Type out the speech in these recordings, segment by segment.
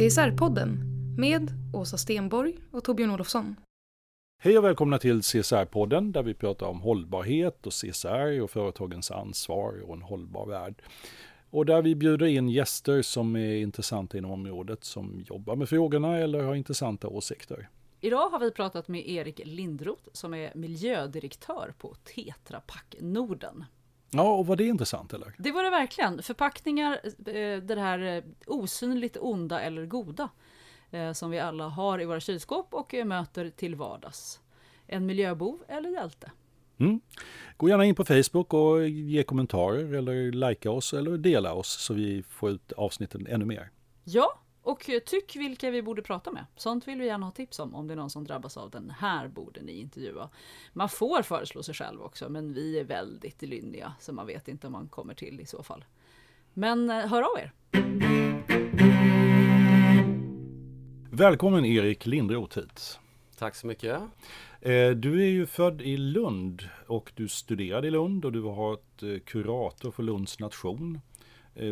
CSR-podden med Åsa Stenborg och Torbjörn Olofsson. Hej och välkomna till CSR-podden där vi pratar om hållbarhet och CSR och företagens ansvar och en hållbar värld. Och där vi bjuder in gäster som är intressanta inom området, som jobbar med frågorna eller har intressanta åsikter. Idag har vi pratat med Erik Lindroth som är miljödirektör på Tetra Pak Norden. Ja, och var det intressant eller? Det var det verkligen. Förpackningar, eh, det här eh, osynligt onda eller goda eh, som vi alla har i våra kylskåp och möter till vardags. En miljöbov eller hjälte. Mm. Gå gärna in på Facebook och ge kommentarer eller likea oss eller dela oss så vi får ut avsnitten ännu mer. Ja, och tyck vilka vi borde prata med. Sånt vill vi gärna ha tips om. Om det är någon som drabbas av den här borde ni intervjua. Man får föreslå sig själv också, men vi är väldigt lynniga så man vet inte om man kommer till i så fall. Men hör av er! Välkommen Erik Lindroth hit. Tack så mycket. Du är ju född i Lund och du studerade i Lund och du har varit kurator för Lunds nation.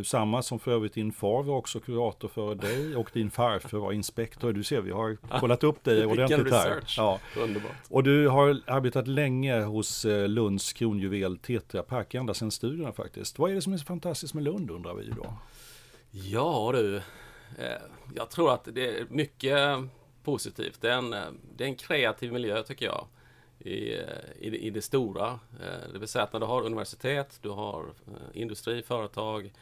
Samma som för övrigt din far var också kurator för dig och din farfar var inspektor. Du ser, vi har kollat upp dig ordentligt här. Ja. Underbart. Och du har arbetat länge hos Lunds kronjuvel Tetra Pak, ända sedan studierna faktiskt. Vad är det som är så fantastiskt med Lund undrar vi då? Ja du, jag tror att det är mycket positivt. Det är en, det är en kreativ miljö tycker jag. I, eh, i, det, i det stora. Eh, det vill säga att när du har universitet, du har eh, industri, företag,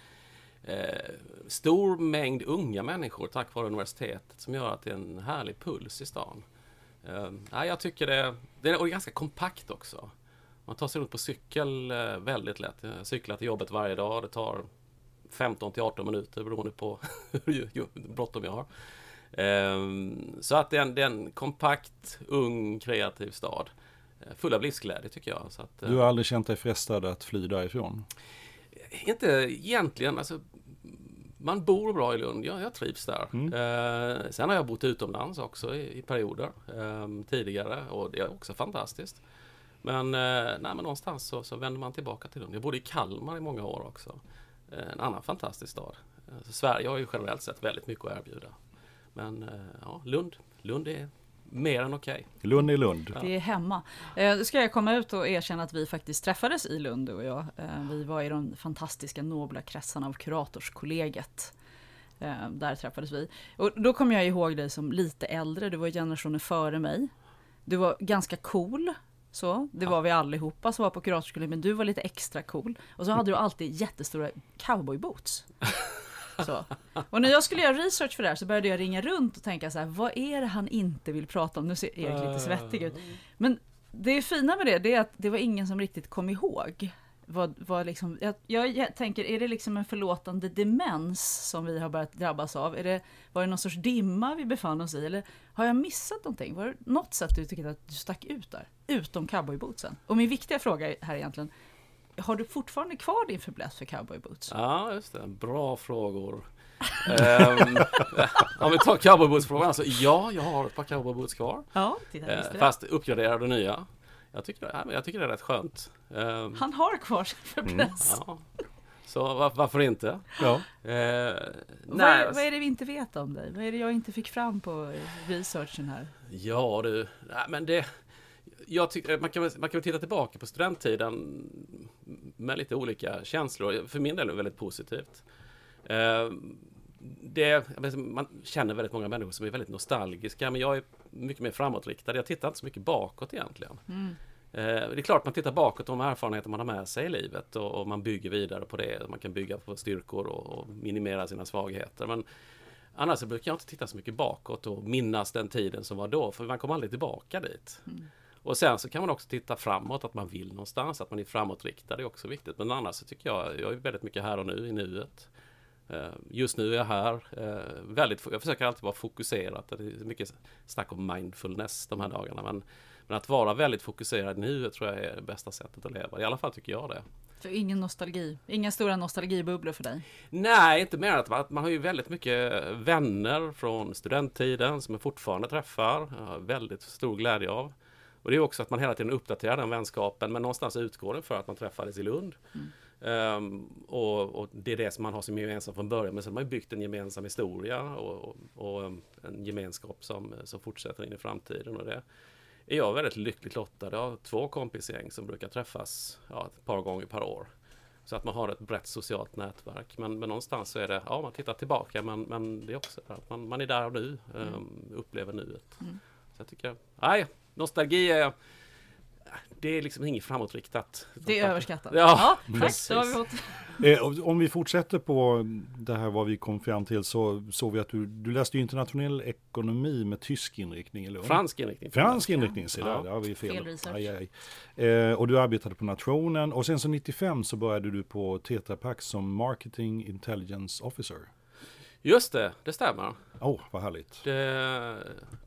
eh, stor mängd unga människor tack vare universitetet som gör att det är en härlig puls i stan. Eh, jag tycker det, det är, och det är ganska kompakt också. Man tar sig runt på cykel eh, väldigt lätt. Jag cyklar till jobbet varje dag. Det tar 15 till 18 minuter beroende på hur bråttom jag har. Så att det är, en, det är en kompakt, ung, kreativ stad. Full av livsglädje tycker jag. Så att, du har aldrig känt dig frestad att fly därifrån? Inte egentligen. Alltså, man bor bra i Lund. Ja, jag trivs där. Mm. Eh, sen har jag bott utomlands också i, i perioder eh, tidigare och det är också fantastiskt. Men, eh, nej, men någonstans så, så vänder man tillbaka till Lund. Jag bodde i Kalmar i många år också. en annan fantastisk stad. Sverige har ju generellt sett väldigt mycket att erbjuda. Men ja, Lund, Lund är mer än okej. Okay. Lund är Lund. Det är hemma. Eh, ska jag komma ut och erkänna att vi faktiskt träffades i Lund och jag. Eh, vi var i de fantastiska nobla kretsarna av kuratorskollegiet. Eh, där träffades vi. Och då kommer jag ihåg dig som lite äldre, du var generationen före mig. Du var ganska cool. Så, det var vi allihopa som var på kuratorskollegiet, men du var lite extra cool. Och så hade du alltid jättestora cowboyboots. Så. Och när jag skulle göra research för det här så började jag ringa runt och tänka så här, vad är det han inte vill prata om? Nu ser Erik lite svettig ut. Men det fina med det, det är att det var ingen som riktigt kom ihåg. Vad, vad liksom, jag, jag, tänker, är det liksom en förlåtande demens som vi har börjat drabbas av? Är det, var det någon sorts dimma vi befann oss i? Eller har jag missat någonting? Var det något sätt du tyckte att du stack ut där? Utom cowboybootsen. Och min viktiga fråga här egentligen, har du fortfarande kvar din fäbless för cowboyboots? Ja, just det. Bra frågor. um, om vi tar cowboyboots-frågan. Alltså, ja, jag har ett par cowboyboots kvar. Ja, titta, uh, fast uppgraderade nya. Jag tycker, jag tycker det är rätt skönt. Um, Han har kvar sin fäbless. Mm, ja. Så var, varför inte? Ja. Eh, Vad, nej, är, vad är det vi inte vet om dig? Vad är det jag inte fick fram på researchen här? Ja du, nej, men det... Jag tycker, man, kan, man kan väl titta tillbaka på studenttiden med lite olika känslor. För min del är det väldigt positivt. Eh, det, man känner väldigt många människor som är väldigt nostalgiska, men jag är mycket mer framåtriktad. Jag tittar inte så mycket bakåt egentligen. Eh, Det är klart man tittar bakåt om erfarenheter man har med sig i livet och, man bygger vidare på det. Man kan bygga på styrkor och, minimera sina svagheter. Men annars brukar jag inte titta så mycket bakåt och minnas den tiden som var då, för man kommer aldrig tillbaka dit. Och sen så kan man också titta framåt, att man vill någonstans, att man är framåtriktad, är också viktigt. Men annars så tycker jag, jag är väldigt mycket här och nu, i nuet. Eh, Just nu är jag här. eh, Väldigt, jag försöker alltid vara fokuserad. Det är mycket snack om mindfulness de här dagarna. Men, men att vara väldigt fokuserad nuet tror jag är det bästa sättet att leva. I alla fall tycker jag det. Så ingen nostalgi? Inga stora nostalgibubblor för dig? Nej, inte mer än att man, man har ju väldigt mycket vänner från studenttiden som jag fortfarande träffar. Jag har väldigt stor glädje av. Och det är också att man hela tiden uppdaterar den vänskapen, men någonstans utgår det för att man träffades i Lund. Ehm, och, och det är det som man har som gemensamt från början, men sen har man ju byggt en gemensam historia och, och, och en gemenskap som, som fortsätter in i framtiden. Och det är jag väldigt lyckligt lottad. Jag har två kompisgäng som brukar träffas ja, ett par gånger per år. Så att man har ett brett socialt nätverk. Men, men någonstans så är det, ja man tittar tillbaka men, men det är också att man, man är där och nu, um, upplever nuet. Så jag tycker, nej, nostalgi är, det är liksom inget framåtriktat. Det är överskattat. Ja, tack. precis. Då har vi fått... Eh, Om vi fortsätter på det här vad vi kom fram till så såg vi att du, du läste internationell ekonomi med tysk inriktning Lund. Fransk inriktning. Fransk inriktning, se där, Ja. där har vi fel. Fel research. Aj, aj. Eh, och du arbetade på Nationen och sen så 95 så började du på Tetra Pak som Marketing Intelligence Officer. Just det, det stämmer. Åh, oh, vad härligt. Det,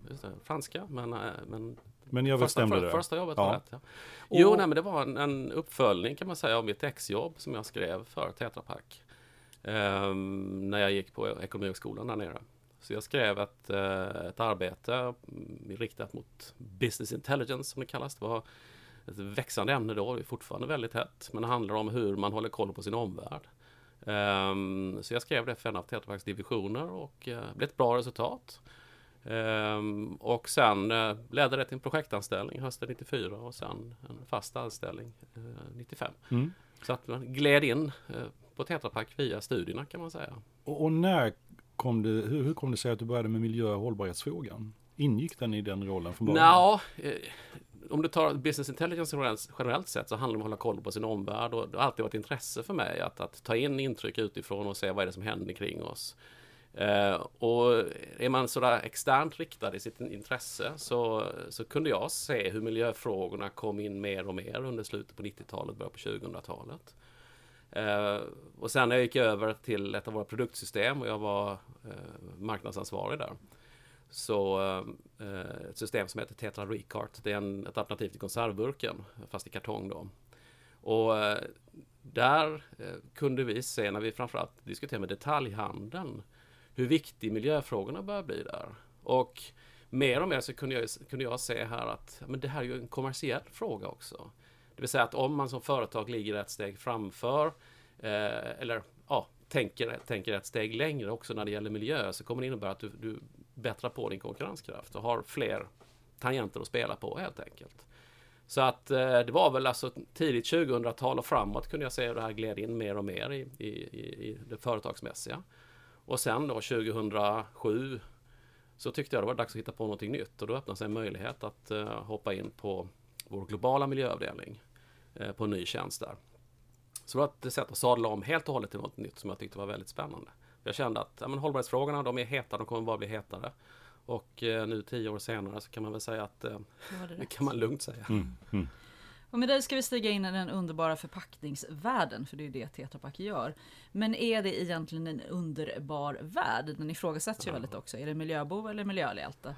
just det, franska, men, eh, men Men jag första, stämde för, det. första jobbet Ja. var rätt. Ja. Jo, Och- nej, men det var en, en uppföljning kan man säga av mitt exjobb som jag skrev för Tetra Pak. Ehm, när jag gick på ekonomihögskolan där nere. Så jag skrev ett, eh, ett arbete mm, riktat mot business intelligence som det kallas. Det var ett växande ämne då, det är fortfarande väldigt hett. Men det handlar om hur man håller koll på sin omvärld. Ehm, så jag skrev det för en av Tetra Paks divisioner och uh, det blev ett bra resultat. Ehm, och sen uh, ledde det till en projektanställning hösten 94 och sen en fast anställning eh, 95. Mm. Så att man gled in eh, på Tetra Pak via studierna kan man säga. Och, och när kom det, hur, hur kom det sig att du började med miljö och hållbarhetsfrågan? Ingick den i den rollen från början? Eh, om du tar business intelligence generellt, generellt sett så handlar det om att hålla koll på sin omvärld och det har alltid varit intresse för mig att, att ta in intryck utifrån och se vad är det som händer kring oss. Eh, och är man sådär externt riktad i sitt intresse så, så kunde jag se hur miljöfrågorna kom in mer och mer under slutet på 90-talet, början på 2000-talet. Eh, och sen när jag gick över till ett av våra produktsystem och jag var eh, marknadsansvarig där. Så eh, ett system som heter Tetra Recart, det är en, ett alternativ till konservburken, fast i kartong då. Och eh, där eh, kunde vi se, när vi framförallt diskuterade med detaljhandeln, hur viktig miljöfrågorna börjar bli där. Och mer och mer så kunde jag, kunde jag se här att men det här är ju en kommersiell fråga också. Det vill säga att om man som företag ligger ett steg framför, eh, eller ja, tänker, tänker ett steg längre också när det gäller miljö, så kommer det innebära att du, du bättrar på din konkurrenskraft och har fler tangenter att spela på helt enkelt. Så att eh, det var väl alltså tidigt 2000-tal och framåt kunde jag se hur det här gled in mer och mer i, i, i, i det företagsmässiga. Och sen då 2007 så tyckte jag det var dags att hitta på någonting nytt och då öppnade sig en möjlighet att eh, hoppa in på vår globala miljöavdelning eh, på en ny tjänst där. Så det var ett sätt att sadla om helt och hållet till något nytt som jag tyckte var väldigt spännande. Jag kände att ja, men hållbarhetsfrågorna, de är heta, de kommer bara bli hetare. Och eh, nu tio år senare så kan man väl säga att eh, det kan man lugnt säga. Mm, mm. Och med dig ska vi stiga in i den underbara förpackningsvärlden, för det är det Tetra Pak gör. Men är det egentligen en underbar värld? Den ifrågasätts ju väldigt också. Är det miljöbov eller miljöhjälte?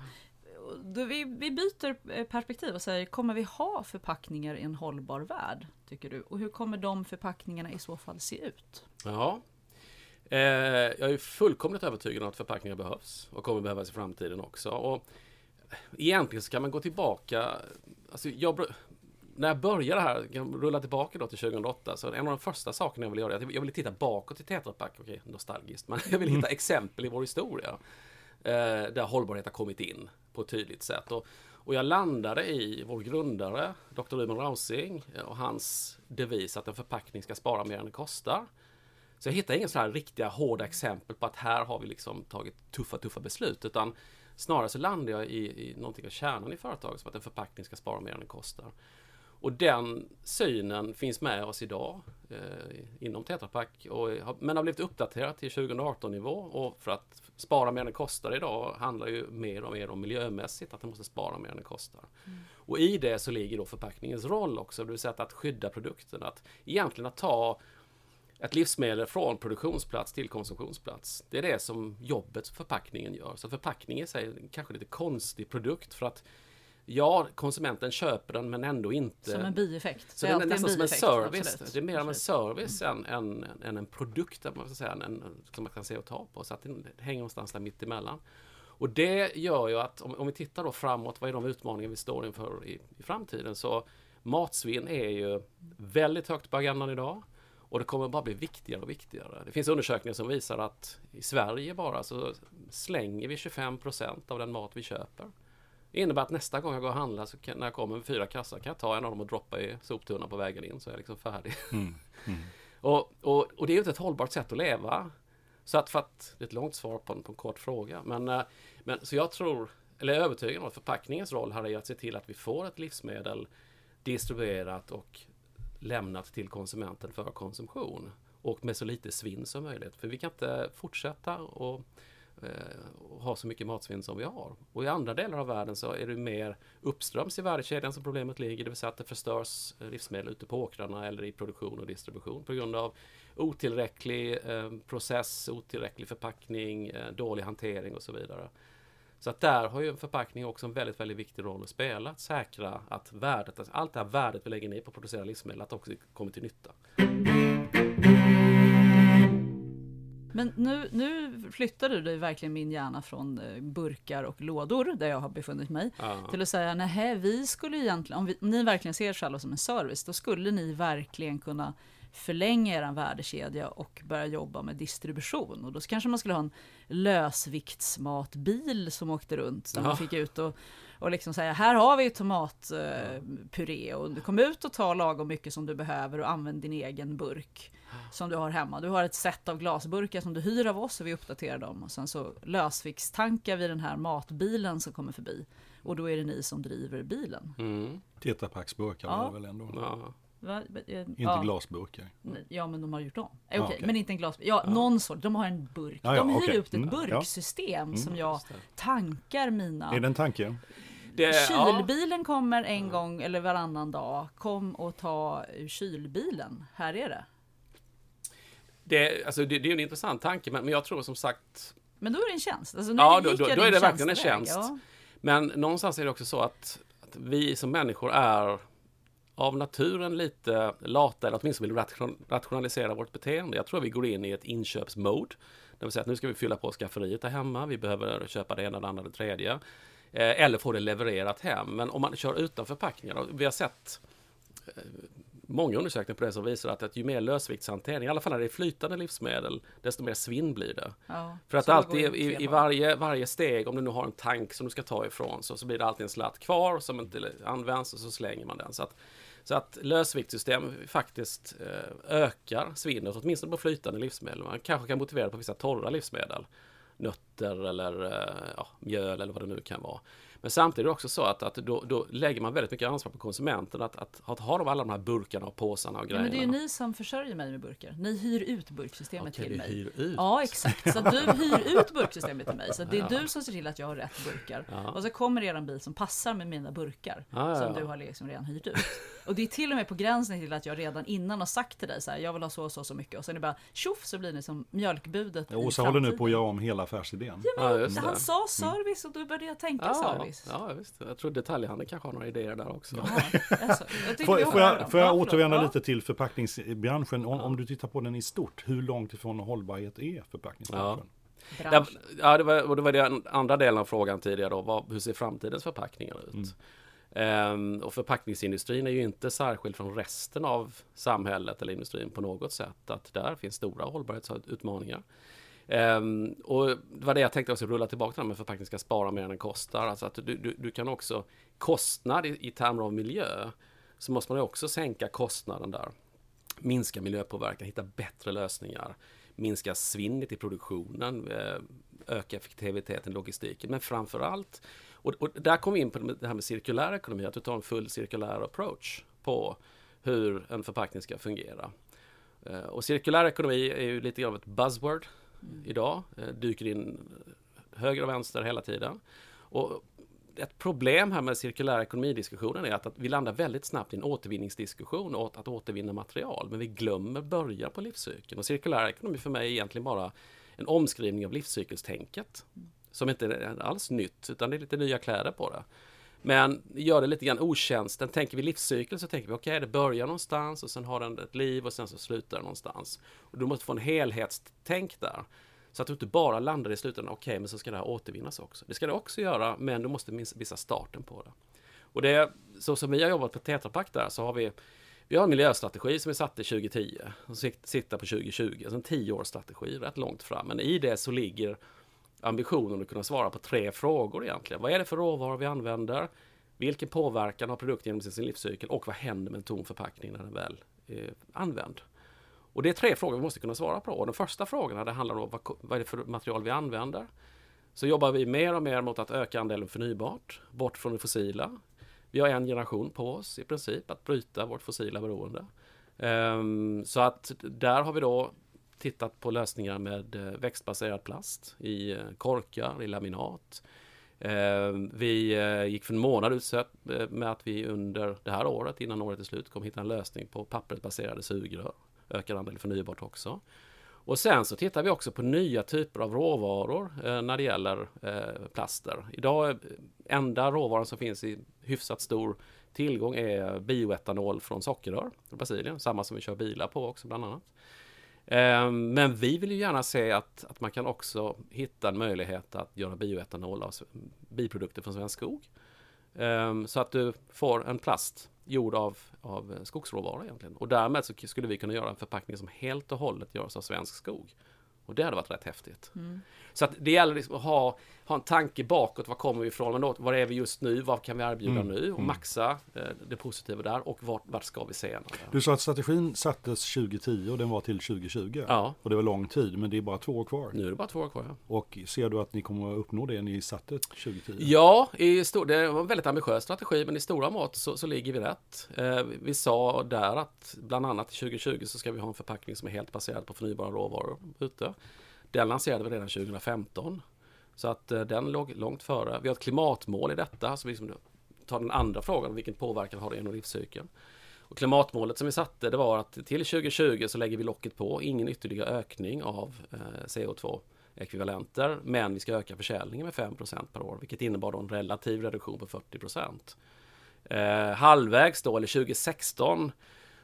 Vi, vi byter eh, perspektiv och säger, kommer vi ha förpackningar i en hållbar värld? Tycker du? Och hur kommer de förpackningarna i så fall se ut? Ja. Eh, jag är fullkomligt övertygad om att förpackningar behövs och kommer behövas i framtiden också. Och egentligen så kan man gå tillbaka. Alltså jag, när jag började här, jag rullar tillbaka då till 2008, så en av de första sakerna jag ville göra, jag ville titta bakåt i Tetra Pak, okej, nostalgiskt, men jag ville hitta exempel i vår historia. Eh, där hållbarhet har kommit in på ett tydligt sätt. Och, och jag landade i vår grundare, Dr. Ruben Rausing, och hans devis att en förpackning ska spara mer än det kostar. Så jag hittade inga sådana här riktiga hårda exempel på att här har vi liksom tagit tuffa, tuffa beslut, utan snarare så landade jag i, i någonting av kärnan i företaget, som att en förpackning ska spara mer än den kostar. Och den synen finns med oss idag eh, inom Tetra Pak, och, men har blivit uppdaterat till 2018-nivå. Och för att spara mer än det kostar idag handlar ju mer och mer om miljömässigt, att det måste spara mer än det kostar. Mm. Och i det så ligger då förpackningens roll också, det vill säga att skydda produkten. Att egentligen att ta ett livsmedel från produktionsplats till konsumtionsplats. Det är det som jobbet förpackningen gör. Så förpackningen är sig kanske lite konstig produkt för att Ja, konsumenten köper den men ändå inte... Som en bieffekt. Så det är, det är nästan som en service. Absolut. Det är mer av en service mm. än, än, än, en produkt man ska säga, en, som man kan se och ta på. Så att det hänger någonstans där mitt emellan. Och det gör ju att om, om vi tittar då framåt, vad är de utmaningar vi står inför i, i framtiden? Så matsvinn är ju väldigt högt på agendan idag. Och det kommer bara bli viktigare och viktigare. Det finns undersökningar som visar att i Sverige bara så slänger vi 25% av den mat vi köper. Det innebär att nästa gång jag går och handlar, så kan, när jag kommer med fyra kassar, kan jag ta en av dem och droppa i soptunnan på vägen in, så är jag liksom färdig. Mm. Mm. och, och, och, det är ju inte ett hållbart sätt att leva. Så att för att, det är ett långt svar på en, på en kort fråga. Men, eh, men så jag tror, eller är övertygad om att förpackningens roll här är att se till att vi får ett livsmedel distribuerat och lämnat till konsumenten för konsumtion. Och med så lite svinn som möjligt. För vi kan inte fortsätta och och ha så mycket matsvinn som vi har. Och i andra delar av världen så är det mer uppströms i värdekedjan som problemet ligger, det vill säga att det förstörs livsmedel ute på åkrarna eller i produktion och distribution på grund av otillräcklig eh, process, otillräcklig förpackning, eh, dålig hantering och så vidare. Så att där har ju en förpackning också en väldigt, väldigt viktig roll att spela, att säkra att värdet, alltså allt det här värdet vi lägger ner på att producera livsmedel, att det också kommer till nytta. Men nu, nu flyttade du verkligen min hjärna från eh, burkar och lådor, där jag har befunnit mig, ja. till att säga, nej, vi skulle egentligen, om, vi, om ni verkligen ser er själva som en service, då skulle ni verkligen kunna förlänga er värdekedja och börja jobba med distribution. Och då kanske man skulle ha en lösviktsmatbil som åkte runt, som ja. man fick ut och och liksom säga här har vi tomatpuré eh, och du kom ut och ta lagom mycket som du behöver och använd din egen burk som du har hemma. Du har ett set av glasburkar som du hyr av oss och vi uppdaterar dem och sen så lösviktstankar vi den här matbilen som kommer förbi och då är det ni som driver bilen. Mm. Tetrapacksburkar ja. väl ändå? Ja. Va? Inte ja. glasburkar. Ja, men de har gjort dem. Okej, okay, okay. men inte en glasburk. Ja, ja, någon sort. De har en burk. Ja, de hyr okay. ut ett mm. burksystem mm. som jag tankar mina... Är det en tanke? Det, Kylbilen kommer en gång eller varannan dag. Kom och ta ur kylbilen. Här är det. Det, alltså, det, det är en intressant tanke, men, men jag tror som sagt... Men då är det en tjänst. Alltså, ja, då, då, då är det verkligen en tjänst. Ja. Men någonstans är det också så att, att vi som människor är av naturen lite lata eller åtminstone vill rationalisera vårt beteende. Jag tror vi går in i ett inköpsmode. Det vill säga att nu ska vi fylla på skafferiet där hemma. Vi behöver köpa det ena, det andra, det tredje. Eh, eller få det levererat hem. Men om man kör utan förpackningar. Vi har sett eh, många undersökningar på det som visar att, att ju mer lösviktshantering, i alla fall när det är flytande livsmedel, desto mer svinn blir det. Ja, För att alltid i, i, varje, varje steg, om du nu har en tank som du ska ta ifrån, så, så blir det alltid en slatt kvar som inte används och så slänger man den. Så att, så att lösviktssystem faktiskt eh, ökar svinnet, åtminstone på flytande livsmedel. Man kanske kan motivera det på vissa torra livsmedel. Nötter eller eh, ja, mjöl eller vad det nu kan vara. Men samtidigt är det också så att, att då, då lägger man väldigt mycket ansvar på konsumenten att, att, att ha de alla de här burkarna och påsarna och grejerna. Ja, men det är ju ni som försörjer mig med burkar. Ni hyr ut burksystemet Okej, till mig. Hyr ut. Ja, exakt. Så du hyr ut burksystemet till mig. Så det är ja. du som ser till att jag har rätt burkar. Ja. Och så kommer er en bil som passar med mina burkar ja, som du har liksom redan hyrt ut. Och det är till och med på gränsen till att jag redan innan har sagt till dig så här, jag vill ha så och så, så mycket. Och sen är det bara tjoff så blir ni som mjölkbudet ja, Åsa håller nu på att göra om hela affärsidén. Ja, men, han sa service och då började jag tänka service. Ja, visst. Jag tror detaljhandeln kanske har några idéer där också. Ja, alltså, jag får, får, jag, får jag återvända ja. lite till förpackningsbranschen? Om, om, du tittar på den i stort, hur långt ifrån hållbarhet är förpackningsbranschen? Ja. ja, det var, och det var den andra delen av frågan tidigare då. Vad, hur ser framtidens förpackningar ut? Mm. Um, och förpackningsindustrin är ju inte särskild från resten av samhället eller industrin på något sätt. Att där finns stora hållbarhetsutmaningar. Um, och det var det jag tänkte också rulla tillbaka till med förpackning ska spara mer än den kostar. Alltså att du, du, du kan också kostnad i, i termer av miljö så måste man ju också sänka kostnaden där. Minska miljöpåverkan, hitta bättre lösningar, minska svinnet i produktionen, eh, öka effektiviteten i logistiken. Men framför allt, och, och där kommer vi in på det här med cirkulär ekonomi, att du tar en full cirkulär approach på hur en förpackning ska fungera. Eh, och cirkulär ekonomi är ju lite grann av ett buzzword mm. idag. Eh, dyker in höger och vänster hela tiden. Och ett problem här med cirkulär ekonomidiskussionen är att, att vi landar väldigt snabbt i en återvinningsdiskussion och att återvinna material. Men vi glömmer börja på livscykeln. Och cirkulär ekonomi för mig är egentligen bara en omskrivning av livscykelstänket. Som inte är alls nytt, utan det är lite nya kläder på det. Men gör det lite grann otjänsten. Tänker vi livscykel så tänker vi okej, okay, det börjar någonstans och sen har den ett liv och sen så slutar det någonstans. Och du måste få en helhetstänk där. Så att du inte bara landar i slutändan, okej, okay, men så ska det här återvinnas också. Det ska det också göra, men du måste visa starten på det. Och det, så som vi har jobbat på Tetra Pak där, så har vi vi har en miljöstrategi som vi satte 2010 och siktar på 2020, alltså en tioårsstrategi, rätt långt fram. Men i det så ligger ambitionen att kunna svara på tre frågor egentligen. Vad är det för råvaror vi använder? Vilken påverkan har produkten genom sin livscykel och vad händer med en tom förpackning när den väl är använd? Och det är tre frågor vi måste kunna svara på. Och den första frågan det handlar om vad, vad är det för material vi använder? Så jobbar vi mer och mer mot att öka andelen förnybart, bort från det fossila. Vi har en generation på oss i princip att bryta vårt fossila beroende. Um, så att där har vi då tittat på lösningar med eh, växtbaserad plast i eh, korkar, i laminat. Eh, vi gick för en månad ut med att vi under det här året, innan året är slut, kommer hitta en lösning på pappersbaserade sugrör. Ökad andel förnybart också. Och sen så tittar vi också på nya typer av råvaror när det gäller plaster. Idag är enda råvaran som finns i hyfsat stor tillgång är bioetanol från sockerrör i Brasilien. Samma som vi kör bilar på också bland annat. Ehm, men vi vill ju gärna se att, att man kan också hitta en möjlighet att göra bioetanol av biprodukter från svensk skog. Ehm, så att du får en plast gjord av, av skogsråvara egentligen. Och därmed så skulle vi kunna göra en förpackning som helt och hållet görs av svensk skog. Och det hade varit rätt häftigt. Mm. Så att det gäller liksom att ha, ha en tanke bakåt. Var kommer vi ifrån? Men då, var är vi just nu? Vad kan vi erbjuda mm. nu? Och mm. maxa eh, det positiva där. Och vart, vart ska vi senare? Du sa att strategin sattes 2010 och den var till 2020. Ja. Och det var lång tid. Men det är bara två år kvar. Nu är det bara två år kvar. Ja. Och ser du att ni kommer att uppnå det ni satte 2010? Ja, i stor, det var en väldigt ambitiös strategi. Men i stora mått så, så ligger vi rätt. Eh, vi sa där att bland annat 2020 så ska vi ha en förpackning som är helt baserad på förnybara råvaror ute. Den lanserade vi redan 2015. Så att eh, den låg långt före. Vi har ett klimatmål i detta. Så vi liksom tar den andra frågan, vilken påverkan har det genom livscykeln? Och klimatmålet som vi satte det var att till 2020 så lägger vi locket på, ingen ytterligare ökning av eh, CO2 ekvivalenter, men vi ska öka försäljningen med 5% per år, vilket innebar en relativ reduktion på 40 eh, halvvägs då, eller 2016,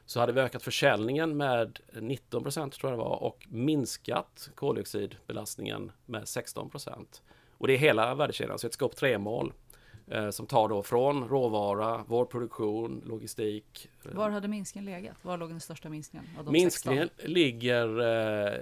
så hade vi ökat försäljningen med 19 procent tror jag det var och minskat koldioxidbelastningen med 16 procent. Och det är hela värdekedjan, så ett scope 3-mål eh, som tar då från råvara, vår produktion, logistik. Var hade minskningen legat? Var låg den största minskningen? minskningen 16? ligger eh,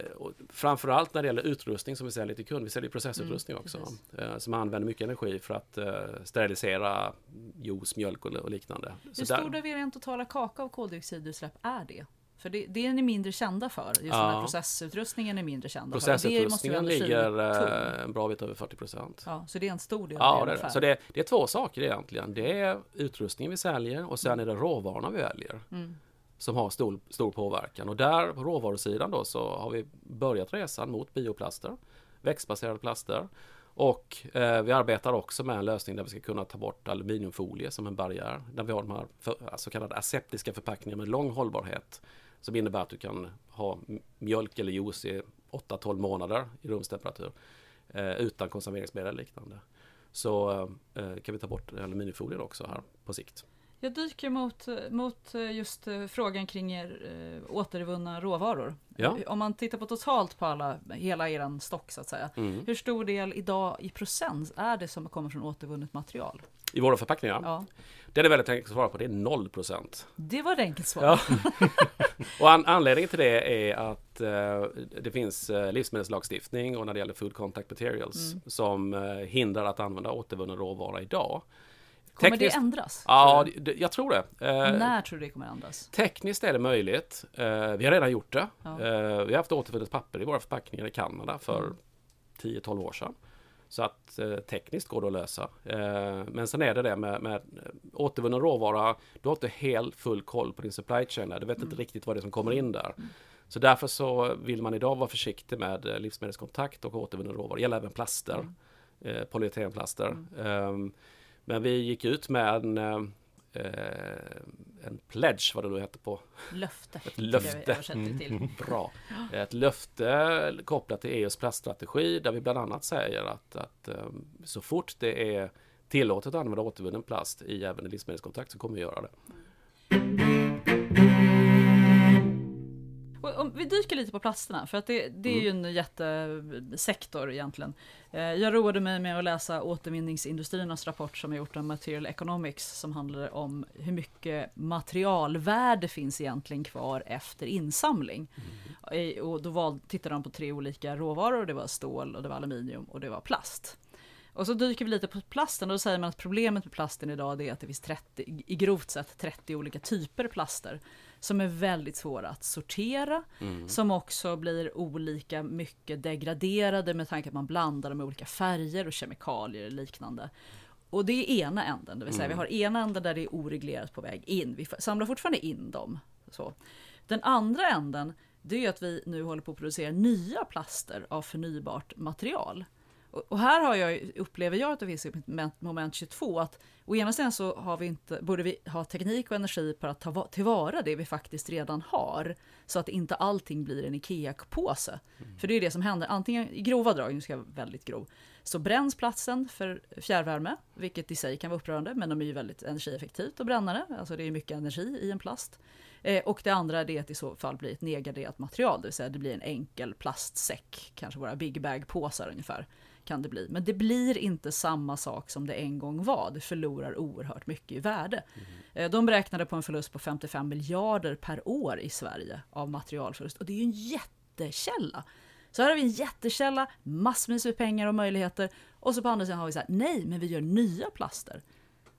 framförallt när det gäller utrustning som vi säljer till kund. Vi säljer processutrustning mm, också eh, som använder mycket energi för att eh, sterilisera juice, mjölk och, och liknande. Hur stor del av er totala kaka av koldioxidutsläpp är det? För det, det är ni mindre kända för. Just ja. den här processutrustningen är mindre kända Processutrustningen ligger eh, en bra bit över 40 procent. Ja, så det är en stor del. Ja, det är det. Så det, det, är två saker egentligen. Det är utrustningen vi säljer och sen mm. är det råvarorna vi väljer. Mm. Som har stor, stor påverkan. Och där på råvarusidan då så har vi börjat resan mot bioplaster. Växtbaserade plaster. Och eh, vi arbetar också med en lösning där vi ska kunna ta bort aluminiumfolie som en barriär. Där vi har de här för, så kallade aseptiska förpackningar med lång hållbarhet. Som innebär att du kan ha mjölk eller juice i 8-12 månader i rumstemperatur. Eh, utan konserveringsmedel och liknande. Så eh, kan vi ta bort aluminiumfolien också här på sikt. Jag dyker mot, mot eh, just eh, frågan kring er, äh, återvunna råvaror. Ja. Om man tittar på totalt på alla, hela er stock så att säga. Mm. Hur stor del idag i procent är det som kommer från återvunnet material? I våra förpackningar? Ja. Det är väldigt enkelt att svara på, det är 0 procent. Det var ett enkelt svar. Ja. och an anledningen till det är att eh, det finns eh, livsmedelslagstiftning och när det gäller food contact materials Mm. som eh, hindrar att använda återvunnen råvara idag. Kommer Tekniskt- det ändras? Ja, du? det, jag tror det. Eh, När tror du det kommer ändras? Tekniskt är det möjligt. Eh, vi har redan gjort det. Ja. Eh, vi har haft återvunnet papper i våra förpackningar i Kanada för Mm. 10-12 år sedan. Så att eh, tekniskt går det att lösa. Eh, men sen är det det med, med eh, återvunnen råvara. Du har inte helt full koll på din supply chain. där. Du vet Mm. inte riktigt vad det är som kommer in där. Så därför så vill man idag vara försiktig med eh, livsmedelskontakt och återvunnen råvara. Det gäller även plaster. Mm. Eh, polyetenplaster. Ehm, men vi gick ut med en, eh, en pledge, vad det nu heter på Löfte. Ett löfte. till. Bra. Ett löfte kopplat till EUs plaststrategi där vi bland annat säger att, att um, så fort det är tillåtet att använda återvunnen plast i även i livsmedelskontakt så kommer vi göra det. Och om vi dyker lite på plasterna, för att det, det är ju en jättesektor egentligen. Eh, Jag roade mig med att läsa återvinningsindustriernas rapport som är gjort om Material Economics som handlar om hur mycket materialvärde finns egentligen kvar efter insamling. Eh, Och då val, tittade de på tre olika råvaror, det var stål, och det var aluminium och det var plast. Och så dyker vi lite på plasten och då säger man att problemet med plasten idag är att det finns 30, i grovt sett 30 olika typer plaster som är väldigt svåra att sortera, som också blir olika mycket degraderade med tanke på att man blandar dem med olika färger och kemikalier och liknande. Och det är ena änden, det vill säga vi har ena änden där det är oreglerat på väg in. Vi samlar fortfarande in dem. Så. Den andra änden, det är att vi nu håller på att producera nya plaster av förnybart material. Och här har jag, upplever jag att det finns ett moment- moment 22, att å ena sidan så har vi inte, borde vi ha teknik och energi på att ta va- tillvara det vi faktiskt redan har, så att inte allting blir en IKEA-påse. För det är det som händer, antingen i grova drag, nu ska jag vara väldigt grov, så bränns platsen för fjärrvärme, vilket i sig kan vara upprörande, men de är ju väldigt energieffektivt att bränna det, alltså det är mycket energi i en plast. Eh, och det andra är det att det i så fall blir ett nedgraderat material, det vill säga det blir en enkel plastsäck, kanske våra big bag-påsar ungefär kan det bli. Men det blir inte samma sak som det en gång var. Det förlorar oerhört mycket i värde. Eh, De beräknade på en förlust på 55 miljarder per år i Sverige av materialförlust. Och det är ju en jättekälla. Så här har vi en jättekälla, massvis med pengar och möjligheter. Och så på andra sidan har vi så här, nej, men vi gör nya plaster.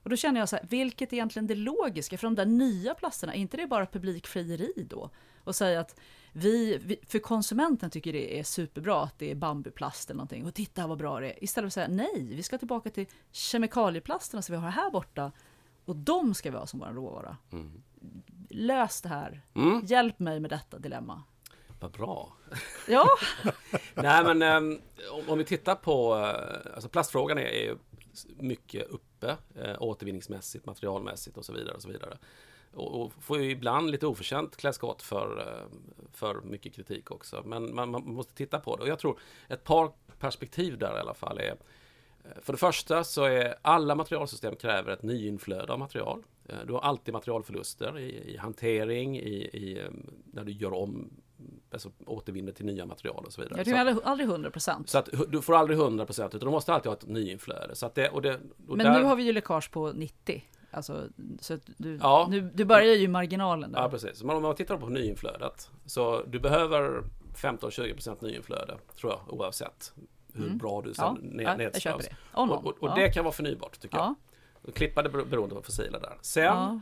Och då känner jag så här, vilket är egentligen det logiska? För de där nya plasterna, är inte det bara publikfrieri då? Och säga att vi, vi, för konsumenten tycker det är superbra att det är bambuplast eller någonting. Och titta vad bra det är. Istället för att säga nej, vi ska tillbaka till kemikalieplasterna som vi har här borta. Och de ska vi ha som vår råvara. Lös det här. Mm. Hjälp mig med detta dilemma. Vad bra. Ja, Nej men ehm, om, vi tittar på, eh, alltså plastfrågan är, är mycket uppe eh, återvinningsmässigt, materialmässigt och så vidare. Och så vidare. Och, och får ju ibland lite oförtjänt klä skott för, eh, för mycket kritik också. Men man, man måste titta på det. Och jag tror ett par perspektiv där i alla fall är eh, för det första så är alla materialsystem kräver ett nyinflöde av material. Eh, du har alltid materialförluster i, i hantering, i, i, när du gör om, alltså återvinner till nya material och så vidare. jag Så- tycker aldrig, aldrig 100 procent. så att du får aldrig 100% utan du måste alltid ha ett nyinflöde. Så att det, och det, och Men där, nu har vi ju läckage på 90. Alltså, så du, Ja. nu, du börjar ju marginalen där. Ja, precis. Men om man tittar på nyinflödet. Så du behöver 15-20% nyinflöde, tror jag, oavsett hur bra du sen Mm. ja, ned, ja, det. Och, och, och ja. det kan vara förnybart, tycker ja. jag. Och klippa det bero- beroende på fossila där. Sen, Ja.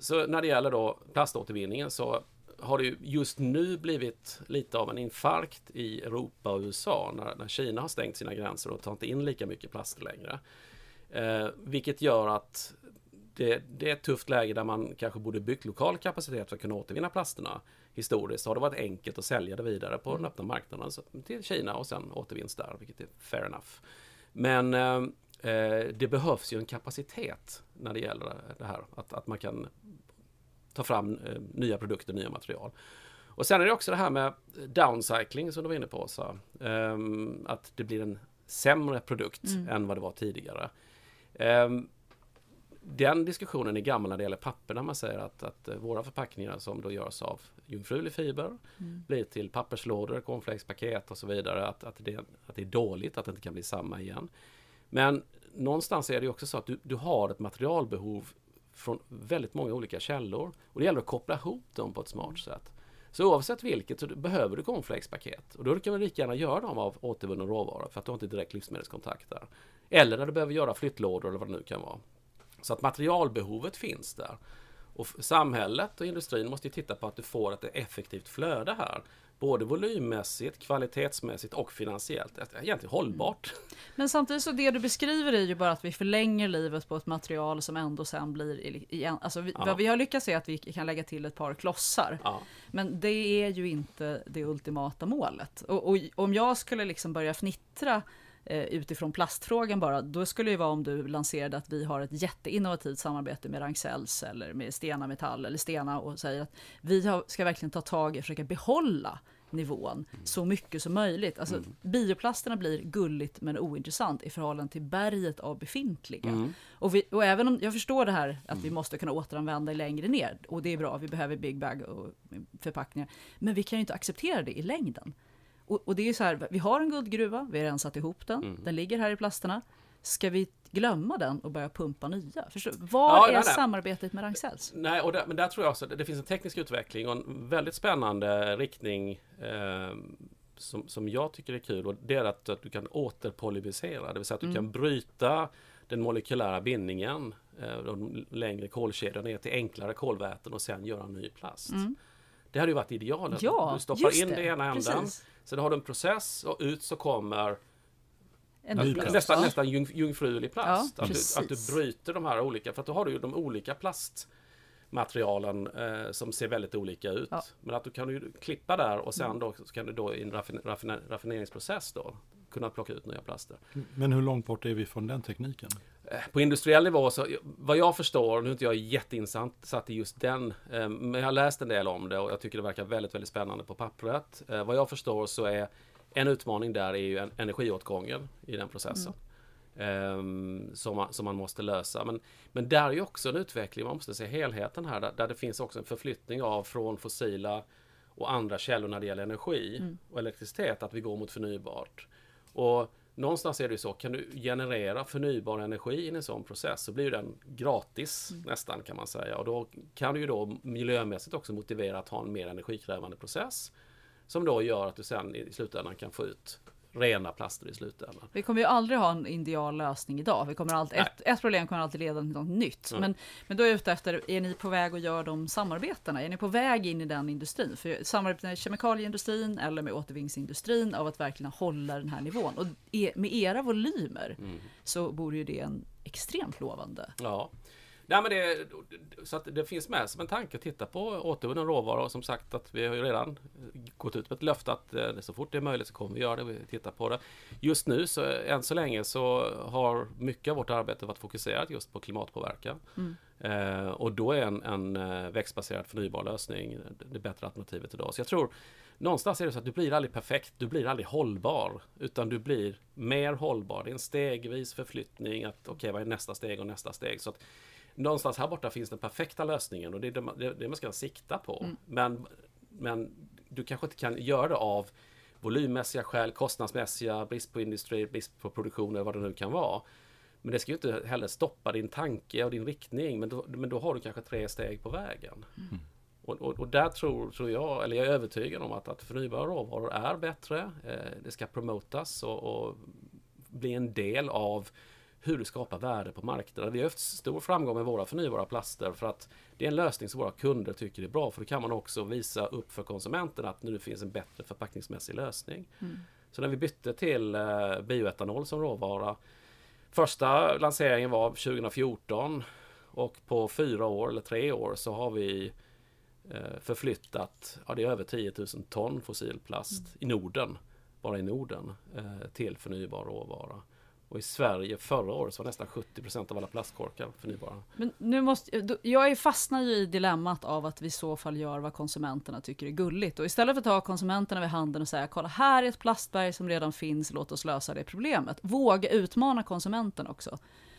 så när det gäller då plaståtervinningen så har det just nu blivit lite av en infarkt i Europa och USA när, när Kina har stängt sina gränser och tar inte in lika mycket plast längre. Eh, vilket gör att det, det är ett tufft läge där man kanske borde byggt lokal kapacitet för att kunna återvinna plasterna. Historiskt har det varit enkelt att sälja det vidare på den öppna marknaden så, till Kina och sen återvinns där, vilket är fair enough. Men eh, eh det behövs ju en kapacitet när det gäller det här. Att, att man kan ta fram eh, nya produkter, nya material. Och sen är det också det här med downcycling som du var inne på Åsa. Ehm, att det blir en sämre produkt än vad det var tidigare. Ehm, den diskussionen är gammal när det gäller papper när man säger att, att eh, våra förpackningar som då görs av jungfrulig fiber mm. blir till papperslådor, cornflakespaket och så vidare. Att, att, det, att det är dåligt, att det inte kan bli samma igen. Men någonstans är det också så att du, du har ett materialbehov från väldigt många olika källor. Och det gäller att koppla ihop dem på ett smart sätt. Så oavsett vilket så behöver du cornflakespaket. Och då kan man lika gärna göra dem av återvunnen råvara för att du har inte direkt livsmedelskontakt där. Eller när du behöver göra flyttlådor eller vad det nu kan vara. Så att materialbehovet finns där. Och samhället och industrin måste titta på att du får ett effektivt flöde här. Både volymmässigt, kvalitetsmässigt och finansiellt. Egentligen hållbart. Men samtidigt så det du beskriver är ju bara att vi förlänger livet på ett material som ändå sen blir igen. Alltså vi, ja. vad vi har lyckats se är att vi kan lägga till ett par klossar. Ja. Men det är ju inte det ultimata målet. Och, och om jag skulle liksom börja fnittra Eh, utifrån plastfrågan bara, då skulle det vara om du lanserade att vi har ett jätteinnovativt samarbete med Ragn-Sells eller med Stena Metall eller Stena och säger att vi ska verkligen ta tag i och försöka behålla nivån mm. så mycket som möjligt. Alltså, mm. Bioplasterna blir gulligt men ointressant i förhållande till berget av befintliga. Mm. Och, vi, och, även om jag förstår det här att vi mm. måste kunna återanvända längre ner och det är bra, vi behöver big bag och förpackningar. Men vi kan ju inte acceptera det i längden. Och, och, det är så här, vi har en guldgruva, vi har rensat ihop den, mm. den ligger här i plasterna. Ska vi glömma den och börja pumpa nya? Förstår, var ja, är nej, nej. samarbetet med Ragn-Sells? Nej, och där, men där tror jag också att det finns en teknisk utveckling och en väldigt spännande riktning eh, som, som jag tycker är kul och det är att, att du kan återpolymerisera, det vill säga att du mm. kan bryta den molekylära bindningen, eh, de längre kolkedjorna ner till enklare kolväten och sen göra ny plast. Mm. Det hade ju varit idealet. Ja, du stoppar in det i ena änden, Sen har du en process och ut så kommer nästan, nästan jung, jungfrulig plast. Ja, att, du, att du bryter de här olika, för att då har du ju de olika plastmaterialen eh, som ser väldigt olika ut. Ja. Men att du kan ju klippa där och sen mm. då så kan du då i en raffin, raffin, raffineringsprocess då kunna plocka ut nya plaster. Men hur långt bort är vi från den tekniken? Eh, på industriell nivå, så, vad jag förstår, nu är inte jag jätteinsatt i just den, eh, men jag har läst en del om det och jag tycker det verkar väldigt, väldigt spännande på pappret. Eh, vad jag förstår så är en utmaning där är ju en, energiåtgången i den processen. Mm. som, man, som man måste lösa. Men, men där är ju också en utveckling, man måste se helheten här, där, där det finns också en förflyttning av från fossila och andra källor när det gäller energi mm. och elektricitet, att vi går mot förnybart. Och någonstans är det ju så, kan du generera förnybar energi i en sån process så blir den gratis mm. nästan kan man säga. Och då kan du ju då miljömässigt också motivera att ha en mer energikrävande process. Som då gör att du sen i slutändan kan få ut rena plaster i slutändan. Vi kommer ju aldrig ha en ideal lösning idag. Vi kommer alltid, ett, ett, problem kommer alltid leda till något nytt. Mm. Men, men då är jag ute efter, är ni på väg att göra de samarbetena? Är ni på väg in i den industrin? För samarbete med kemikalieindustrin eller med återvinningsindustrin av att verkligen hålla den här nivån. Och med era volymer mm. så borde ju det en extremt lovande. Ja. Nej, men det, så att det finns med som en tanke att titta på återvunnen råvara och som sagt att vi har ju redan gått ut med ett löfte att eh, så fort det är möjligt så kommer vi göra det. Vi tittar på det. Just nu så än så länge så har mycket av vårt arbete varit fokuserat just på klimatpåverkan. Mm. Eh, och då är en, en eh, växtbaserad förnybar lösning det bättre alternativet idag. Så jag tror någonstans är det så att du blir aldrig perfekt, du blir aldrig hållbar, utan du blir mer hållbar. Det är en stegvis förflyttning att okej, okay, vad är nästa steg och nästa steg? Så att någonstans här borta finns den perfekta lösningen och det är det, det, man ska sikta på. Mm. Men, men du kanske inte kan göra det av volymmässiga skäl, kostnadsmässiga, brist på industri, brist på produktion eller vad det nu kan vara. Men det ska ju inte heller stoppa din tanke och din riktning, men då, men då har du kanske tre steg på vägen. Mm. Och, och, och, där tror, tror jag, eller jag är övertygad om att, att förnybara råvaror är bättre. Eh, det ska promotas och, och bli en del av hur du skapar värde på marknaden. Vi har haft stor framgång med våra förnybara plaster för att det är en lösning som våra kunder tycker är bra. För då kan man också visa upp för konsumenten att nu finns en bättre förpackningsmässig lösning. Mm. Så när vi bytte till eh, bioetanol som råvara Första lanseringen var 2014 och på fyra år eller tre år så har vi eh, förflyttat, ja det är över 10 000 ton fossilplast mm. i Norden, bara i Norden, eh, till förnybar råvara. Och i Sverige förra året så var nästan 70% av alla plastkorkar förnybara. Men nu måste, jag fastnar ju i dilemmat av att vi i så fall gör vad konsumenterna tycker är gulligt. Och istället för att ta konsumenterna vid handen och säga kolla här är ett plastberg som redan finns, låt oss lösa det problemet. Våga utmana konsumenten också.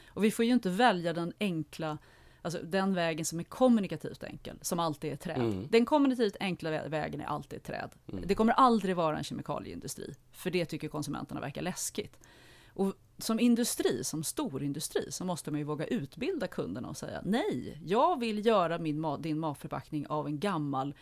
Och vi får ju inte välja den enkla, alltså den vägen som är kommunikativt enkel, som alltid är träd. Mm. Den kommunikativt enkla vä- vägen är alltid träd. Det kommer aldrig vara en kemikalieindustri, för det tycker konsumenterna verkar läskigt. Och som industri, som stor industri, så måste man ju våga utbilda kunderna och säga nej, jag vill göra min din matförpackning av en gammal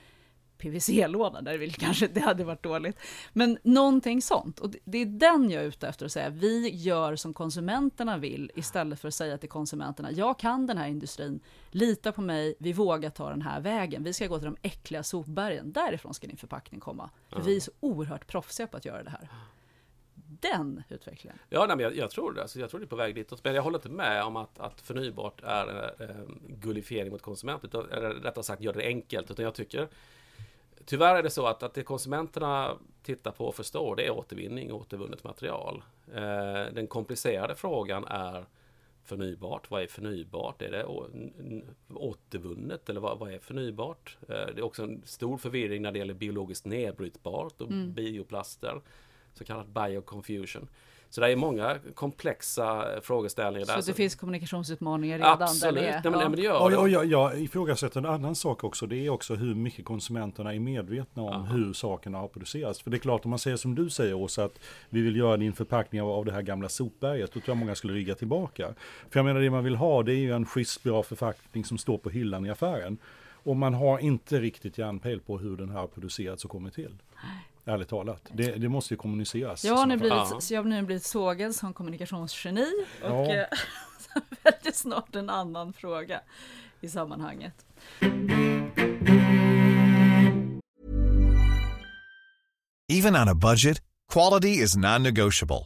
PVC-låda, där vill kanske det hade varit dåligt. Men någonting sånt. Och det- är den jag är ute efter att säga, vi gör som konsumenterna vill, istället för att säga till konsumenterna, jag kan den här industrin, lita på mig, vi vågar ta den här vägen, vi ska gå till de äckliga sopbergen, därifrån ska din förpackning komma. För vi är så oerhört proffsiga på att göra det här. Den utvecklingen. Ja, nej, men jag, jag tror det. Alltså, jag tror det är på väg ditåt. Men jag håller inte med om att, att förnybart är eh, gullifiering mot konsument. Utan, eller rättare sagt, gör det enkelt. Utan jag tycker Tyvärr är det så att, att det konsumenterna tittar på och förstår det är återvinning och återvunnet material. Eh, den komplicerade frågan är förnybart. Vad är förnybart? Är det återvunnet eller vad, vad är förnybart? Eh, det är också en stor förvirring när det gäller biologiskt nedbrytbart och bioplaster. Så kallad bioconfusion. Så det är många komplexa frågeställningar där. Så det finns kommunikationsutmaningar redan Absolut, där nej, det är. men, nej, men det gör Och, det. och jag, jag ifrågasätter en annan sak också. Det är också hur mycket konsumenterna är medvetna om Ja. hur sakerna har producerats. För det är klart, om man säger som du säger Åsa, att vi vill göra din förpackning av, av det här gamla sopberget, då tror jag många skulle rygga tillbaka. För jag menar, det man vill ha, det är ju en schysst bra förpackning som står på hyllan i affären. Och man har inte riktigt järnpejl på hur den här har producerats och kommit till. Ärligt talat. Det, det måste ju kommuniceras. Jag har, nu blivit, så jag har nu blivit sågad som kommunikationsgeni och Ja. eh, väljer snart en annan fråga i sammanhanget. Even on a budget, quality is non-negotiable.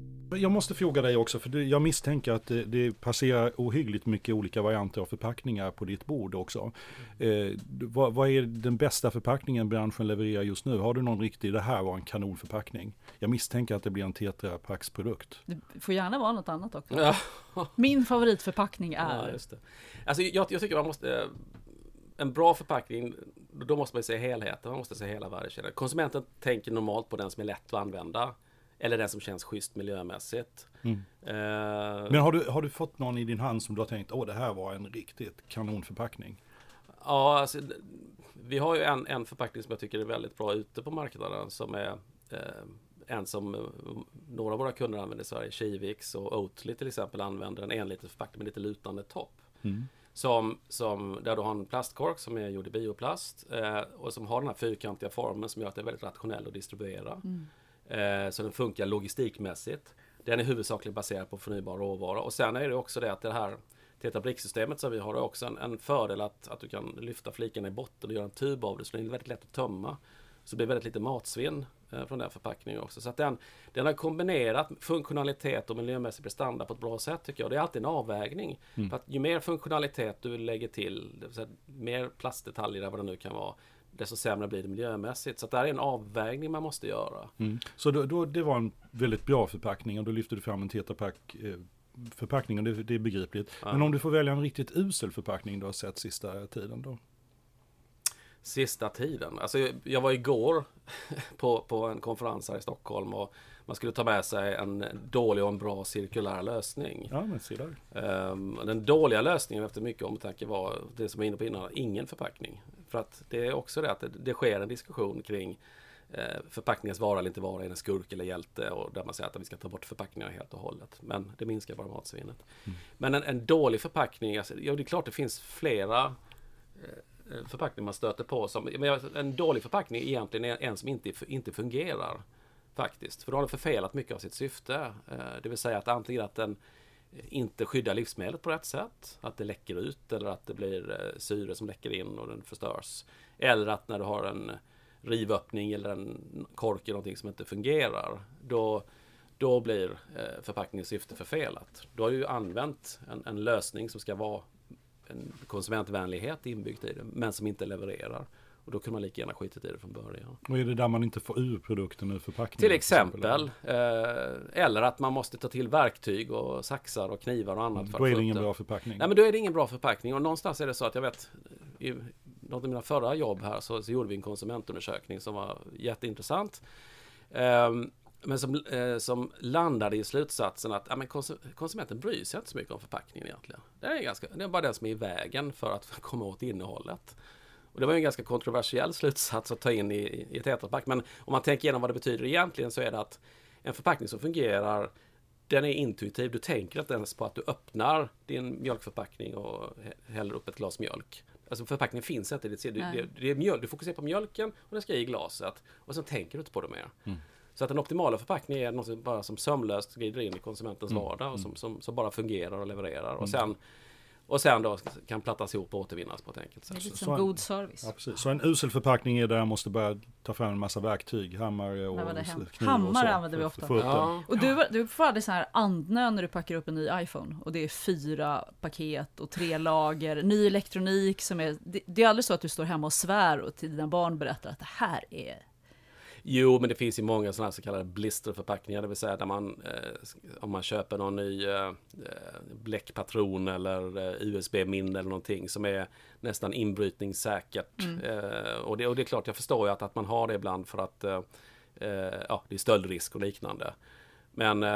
Jag måste fråga dig också, för jag misstänker att det, det passerar ohyggligt mycket olika varianter av förpackningar på ditt bord också. Eh, vad, vad är den bästa förpackningen branschen levererar just nu? Har du någon riktig, det här var en kanonförpackning? Jag misstänker att det blir en Tetra Pax-produkt. Det får gärna vara något annat också. Ja. Min favoritförpackning Ja, är... just det. Alltså, jag, jag tycker man måste... eh, En bra förpackning, då måste man se helheten, man måste se hela värdekedjan. Konsumenten tänker normalt på den som är lätt att använda. Eller den som känns schysst miljömässigt. Mm. Eh, Men har du, har du fått någon i din hand som du har tänkt, åh det här var en riktigt kanonförpackning? Ja, alltså, vi har ju en, en förpackning som jag tycker är väldigt bra ute på marknaden som är eh, en som eh, några av våra kunder använder i Sverige, Kivix och Oatly till exempel använder en enliter förpackning med lite lutande topp. Som, som, där du har en plastkork som är gjord i bioplast eh, och som har den här fyrkantiga formen som gör att det är väldigt rationell att distribuera. Eh, så den funkar logistikmässigt. Den är huvudsakligen baserad på förnybar råvara och sen är det också det att det här Tetra Brick-systemet som vi har är också en, en fördel att, att du kan lyfta flikarna i botten och göra en tub av det så det är väldigt lätt att tömma. Så det blir väldigt lite matsvinn eh, från den förpackningen också. Så att den, den har kombinerat funktionalitet och miljömässig prestanda på ett bra sätt tycker jag. Det är alltid en avvägning. För att ju mer funktionalitet du lägger till, det vill säga mer plastdetaljer eller vad det nu kan vara, desto sämre blir det miljömässigt. Så det här är en avvägning man måste göra. Så då, då, det var en väldigt bra förpackning och då lyfte du fram en Tetra Pak eh, förpackningen, det, det är begripligt. Ja. Men om du får välja en riktigt usel förpackning du har sett sista tiden då? Sista tiden. Alltså, jag var igår på, på en konferens här i Stockholm och man skulle ta med sig en dålig och en bra cirkulär lösning. Ja, men se där. Ehm, den dåliga lösningen efter mycket omtanke var det som jag var inne på innan, ingen förpackning. För att det är också det att det, det sker en diskussion kring eh, förpackningens vara eller inte vara, är den skurk eller hjälte och där man säger att vi ska ta bort förpackningarna helt och hållet. Men det minskar bara matsvinnet. Men en, en dålig förpackning, alltså, ja det är klart det finns flera eh, förpackningar man stöter på. Som, men en dålig förpackning egentligen är en som inte, inte fungerar. Faktiskt, för då har den förfelat mycket av sitt syfte. Eh, Det vill säga att antingen att den inte skyddar livsmedlet på rätt sätt, att det läcker ut eller att det blir eh, syre som läcker in och den förstörs. Eller att när du har en rivöppning eller en kork eller någonting som inte fungerar, då, då blir eh, förpackningens syfte förfelat. Du har ju använt en, en lösning som ska vara en konsumentvänlighet inbyggt i det, men som inte levererar. Och då kan man lika gärna skitit i det från början. Och är det där man inte får ur produkten ur förpackningen? Till exempel. Eh, eller att man måste ta till verktyg och saxar och knivar och annat. för Då är det ingen bra förpackning. Nej men då är det ingen bra förpackning. Och någonstans är det så att jag vet i något av mina förra jobb här så, så gjorde vi en konsumentundersökning som var jätteintressant. Ehm, men som, eh, som landade i slutsatsen att ja, men konsum- konsumenten bryr sig inte så mycket om förpackningen egentligen. Det är, ganska, det är bara den som är i vägen för att komma åt innehållet. Och det var ju en ganska kontroversiell slutsats att ta in i, i ett tetrapack. Men om man tänker igenom vad det betyder egentligen så är det att en förpackning som fungerar den är intuitiv. Du tänker inte ens på att du öppnar din mjölkförpackning och hä- häller upp ett glas mjölk. Alltså förpackningen finns inte. Det, det, det, det är mjölk. Du fokuserar på mjölken och den ska i glaset. Och sen tänker du inte på det mer. Så att den optimala förpackningen är något som bara som sömlöst glider in i konsumentens vardag och som, som, som bara fungerar och levererar. Och sen, och sen då kan plattas ihop och återvinnas på ett enkelt Det är sätt. lite Så som en- god service. Ja, precis. Så en usel förpackning är där jag måste börja ta fram en massa verktyg, hammare och kniv och hammare så, använder vi ofta. Ja. Och du, du får aldrig så här andnö när du packar upp en ny iPhone och det är fyra paket och tre lager, ny elektronik som är... Det, det är aldrig så att du står hemma och svär och till dina barn berättar att det här är... Jo, men det finns ju många sådana här så kallade blisterförpackningar, det vill säga där man eh, om man köper någon ny eh, bläckpatron eller eh, USB-minne eller någonting som är nästan inbrytningssäkert. Eh, och, det, och det är klart, jag förstår ju att, att man har det ibland för att eh, eh, ja, det är stöldrisk och liknande. Men eh,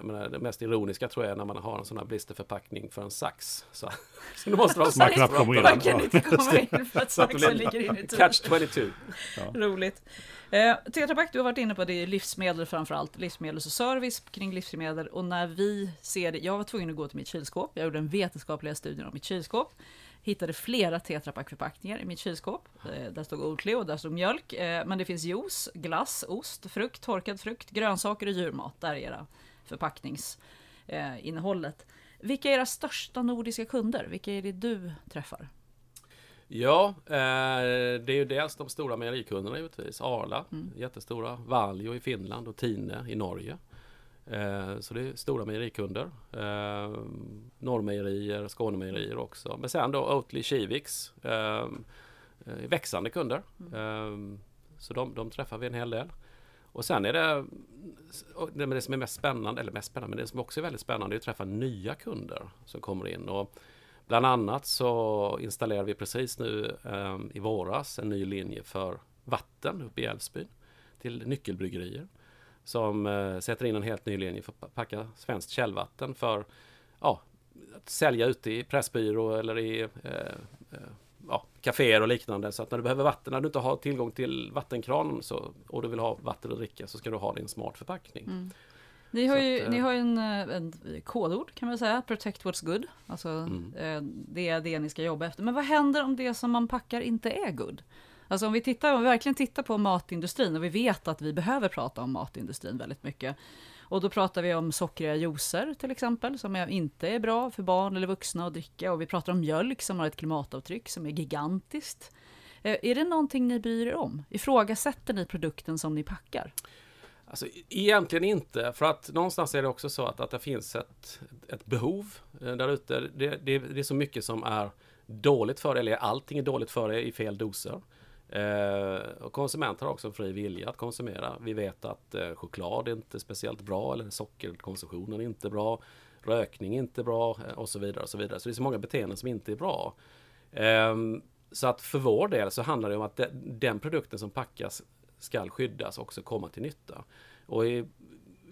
men det mest ironiska tror jag är när man har en sån här blisterförpackning för en sax. Så, så då måste Man knappt kommer in. Man kan inte komma in för att det saxen ligger in i Catch 22. Roligt. Eh, Tetra Pak, du har varit inne på det livsmedel framförallt, livsmedels och service kring livsmedel. Och när vi ser det, jag var tvungen att gå till mitt kylskåp, jag gjorde en vetenskaplig studie om mitt kylskåp. Hittade flera Tetra Pak förpackningar i mitt kylskåp. Eh, där stod Oatly och där stod mjölk. Eh, men det finns juice, glass, ost, frukt, torkad frukt, grönsaker och djurmat. Där är era förpackningsinnehållet. Vilka är era största nordiska kunder? Vilka är det du träffar? Ja, eh, det är ju dels de stora mejerikunderna givetvis. Arla, jättestora. Valjo i Finland och Tine i Norge. Eh, så det är stora mejerikunder. Eh, Norrmejerier, Skånemejerier också. Men sen då Oatly, Kiviks. Eh, växande kunder. Eh, så de, de träffar vi en hel del. Och sen är det, det som är mest spännande, eller mest spännande, men det som också är väldigt spännande är att träffa nya kunder som kommer in. Och Bland annat så installerar vi precis nu i våras en ny linje för vatten uppe i Älvsbyn till nyckelbryggerier. Som eh, sätter in en helt ny linje för att packa svenskt källvatten för ja, att sälja ute i Pressbyrå eller i eh, eh, ja, kaféer och liknande. Så att när du behöver vatten, när du inte har tillgång till vattenkran så, och du vill ha vatten att dricka så ska du ha din smart förpackning. Ni har, ju, att, eh, ni har ju en, eh, en kodord kan man säga, protect what's good. Alltså, Mm. eh, det är det ni ska jobba efter. Men vad händer om det som man packar inte är good? Alltså om vi, tittar, om vi verkligen tittar på matindustrin och vi vet att vi behöver prata om matindustrin väldigt mycket. Och då pratar vi om sockriga juicer till exempel, som är, inte är bra för barn eller vuxna att dricka. Och vi pratar om mjölk som har ett klimatavtryck som är gigantiskt. Eh, är det någonting ni bryr er om? Ifrågasätter ni produkten som ni packar? Alltså, egentligen inte, för att någonstans är det också så att, att det finns ett, ett behov eh, där ute. Det, det, det är så mycket som är dåligt för er, eller allting är dåligt för er i fel doser. Eh, och konsumenter har också en fri vilja att konsumera. Vi vet att eh, choklad är inte speciellt bra, eller sockerkonsumtionen är inte bra. rökning är inte bra eh, och så vidare. och Så vidare. Så det är så många beteenden som inte är bra. Ehm, så att för vår del så handlar det om att den produkten som packas ska skyddas och också komma till nytta. Och i